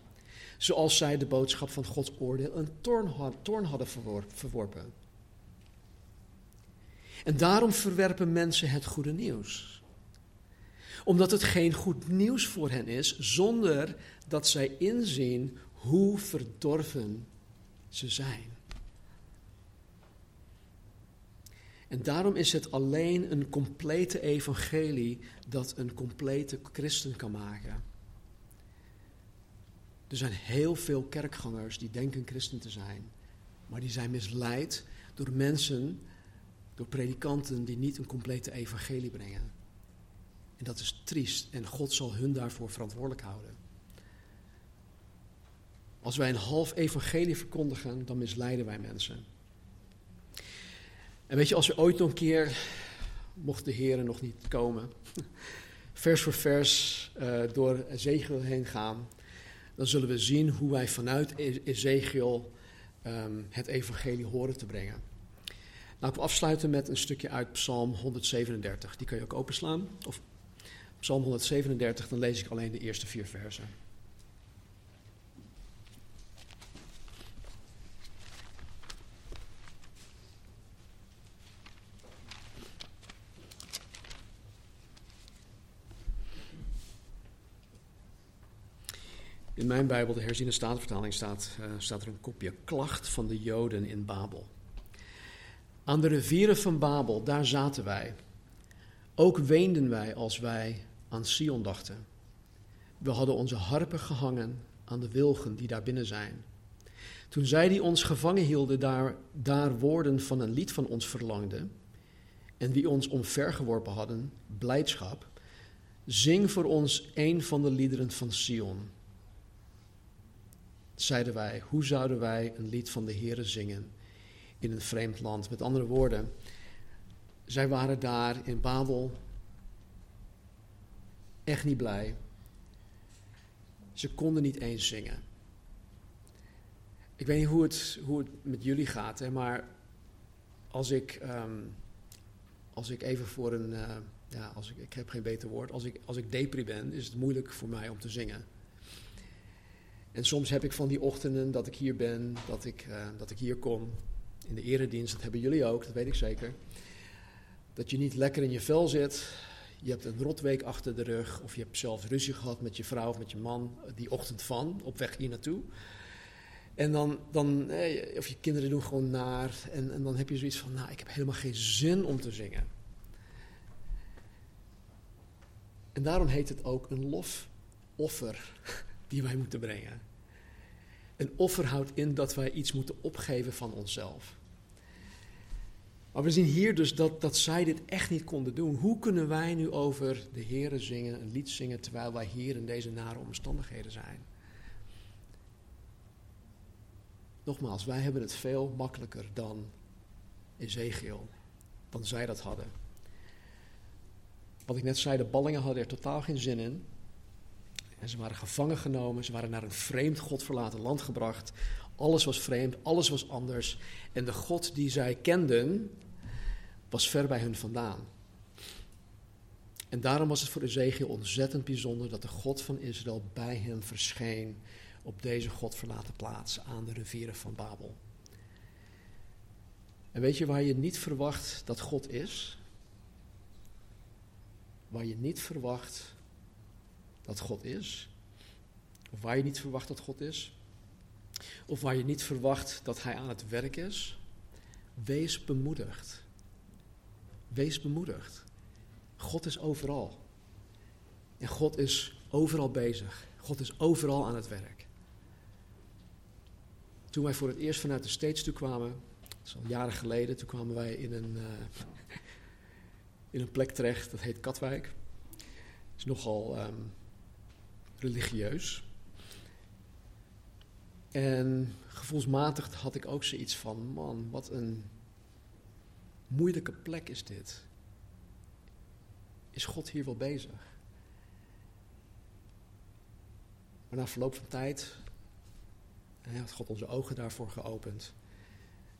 zoals zij de boodschap van Gods oordeel een toorn hadden verworpen. En daarom verwerpen mensen het goede nieuws. Omdat het geen goed nieuws voor hen is, zonder dat zij inzien hoe verdorven ze zijn. En daarom is het alleen een complete evangelie dat een complete christen kan maken. Er zijn heel veel kerkgangers die denken christen te zijn, maar die zijn misleid door mensen, door predikanten die niet een complete evangelie brengen. En dat is triest en God zal hun daarvoor verantwoordelijk houden. Als wij een half evangelie verkondigen, dan misleiden wij mensen. En weet je, als we ooit nog een keer, mocht de Heer nog niet komen, vers voor vers uh, door Ezekiel heen gaan, dan zullen we zien hoe wij vanuit e- Ezekiel um, het evangelie horen te brengen. Ik wil afsluiten met een stukje uit Psalm 137. Die kan je ook openslaan. Of Psalm 137, dan lees ik alleen de eerste vier versen. In mijn Bijbel, de herziene statenvertaling, staat, uh, staat er een kopje klacht van de Joden in Babel. Aan de rivieren van Babel, daar zaten wij. Ook weenden wij als wij aan Sion dachten. We hadden onze harpen gehangen aan de wilgen die daar binnen zijn. Toen zij die ons gevangen hielden, daar, daar woorden van een lied van ons verlangden, en wie ons omvergeworpen hadden, blijdschap, zing voor ons een van de liederen van Sion zeiden wij, hoe zouden wij een lied van de Heere zingen in een vreemd land? Met andere woorden, zij waren daar in Babel echt niet blij. Ze konden niet eens zingen. Ik weet niet hoe het, hoe het met jullie gaat, hè, maar als ik, ehm, als ik even voor een, uh, ja, als ik, ik heb geen beter woord, als ik, als ik depri ben, is het moeilijk voor mij om te zingen. En soms heb ik van die ochtenden dat ik hier ben, dat ik, uh, dat ik hier kom in de eredienst. Dat hebben jullie ook, dat weet ik zeker. Dat je niet lekker in je vel zit. Je hebt een rotweek achter de rug. Of je hebt zelfs ruzie gehad met je vrouw of met je man die ochtend van, op weg hier naartoe. En dan, dan eh, of je kinderen doen gewoon naar. En, en dan heb je zoiets van, nou, ik heb helemaal geen zin om te zingen. En daarom heet het ook een lofoffer die wij moeten brengen. Een offer houdt in dat wij iets moeten opgeven van onszelf. Maar we zien hier dus dat, dat zij dit echt niet konden doen. Hoe kunnen wij nu over de Here zingen, een lied zingen, terwijl wij hier in deze nare omstandigheden zijn? Nogmaals, wij hebben het veel makkelijker dan Ezekiel, dan zij dat hadden. Wat ik net zei, de ballingen hadden er totaal geen zin in. En ze waren gevangen genomen, ze waren naar een vreemd God verlaten land gebracht. Alles was vreemd, alles was anders. En de God die zij kenden, was ver bij hun vandaan. En daarom was het voor Ezekiel ontzettend bijzonder dat de God van Israël bij hem verscheen op deze God verlaten plaats aan de rivieren van Babel. En weet je waar je niet verwacht dat God is? Waar je niet verwacht dat God is. Of waar je niet verwacht dat God is. Of waar je niet verwacht dat Hij aan het werk is. Wees bemoedigd. Wees bemoedigd. God is overal. En God is overal bezig. God is overal aan het werk. Toen wij voor het eerst vanuit de States toe kwamen, dat is al jaren geleden, toen kwamen wij in een, uh, in een plek terecht, dat heet Katwijk. Het is nogal um, religieus. En gevoelsmatig had ik ook zoiets van: man, wat een moeilijke plek is dit. Is God hier wel bezig? Maar na verloop van tijd had God onze ogen daarvoor geopend.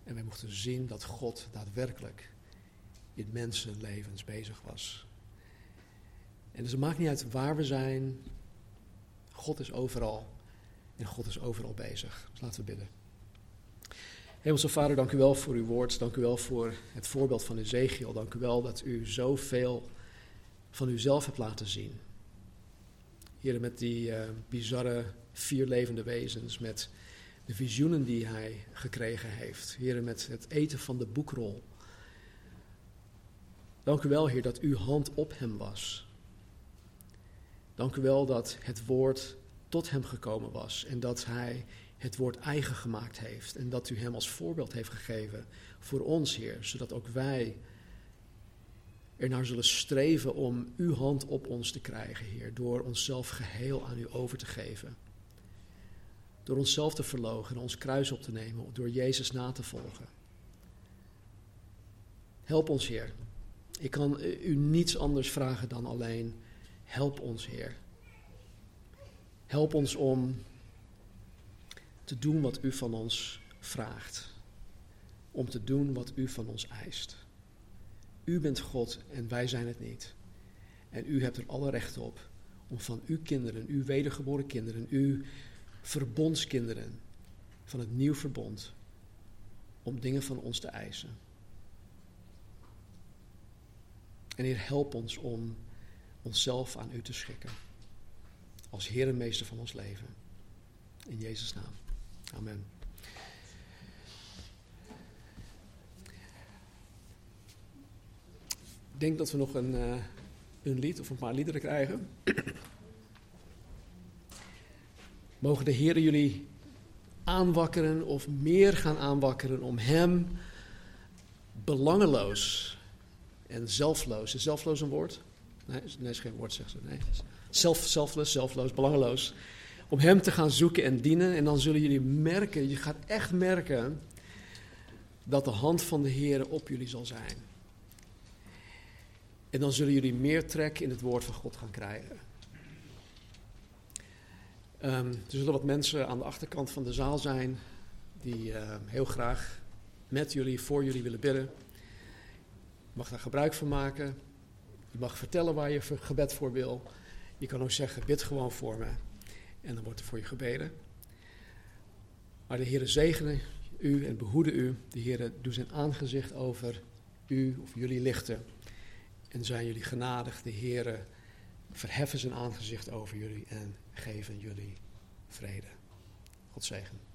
En wij mochten zien dat God daadwerkelijk in mensenlevens bezig was. En dus het maakt niet uit waar we zijn, God is overal. En God is overal bezig. Dus laten we bidden. Hemelse Vader, dank u wel voor uw woord. Dank u wel voor het voorbeeld van Ezekiel. Dank u wel dat u zoveel van uzelf hebt laten zien. Hier met die uh, bizarre vier levende wezens, met de visioenen die hij gekregen heeft. Heren, met het eten van de boekrol. Dank u wel, Heer, dat uw hand op hem was. Dank u wel dat het woord tot hem gekomen was en dat hij het woord eigen gemaakt heeft en dat u hem als voorbeeld heeft gegeven voor ons, Heer, zodat ook wij ernaar zullen streven om uw hand op ons te krijgen, Heer, door onszelf geheel aan u over te geven. Door onszelf te verlogen en ons kruis op te nemen, door Jezus na te volgen. Help ons, Heer. Ik kan u niets anders vragen dan alleen, help ons, Heer. Help ons om te doen wat u van ons vraagt. Om te doen wat u van ons eist. U bent God en wij zijn het niet. En u hebt er alle recht op om van uw kinderen, uw wedergeboren kinderen, uw verbondskinderen van het nieuw verbond, om dingen van ons te eisen. En Heer, help ons om onszelf aan u te schikken. Als Heer en Meester van ons leven. In Jezus' naam. Amen. Ik denk dat we nog een, uh, een lied of een paar liederen krijgen. Mogen de Heer jullie aanwakkeren of meer gaan aanwakkeren om Hem belangeloos en zelfloos. Is zelfloos een woord? Nee, nee is geen woord, zegt ze. Nee. Selfless, zelfloos, belangeloos. Om Hem te gaan zoeken en dienen. En dan zullen jullie merken, je gaat echt merken dat de hand van de Heer op jullie zal zijn. En dan zullen jullie meer trek in het woord van God gaan krijgen. Um, er zullen wat mensen aan de achterkant van de zaal zijn die uh, heel graag met jullie, voor jullie willen bidden. Je mag daar gebruik van maken. Je mag vertellen waar je gebed voor wil. Je kan ook zeggen, bid gewoon voor me. En dan wordt er voor je gebeden. Maar de Heer zegene u en behoede u. De Heer doet zijn aangezicht over u of jullie lichten. En zijn jullie genadig. De Heer verheffen zijn aangezicht over jullie en geven jullie vrede. God zegen.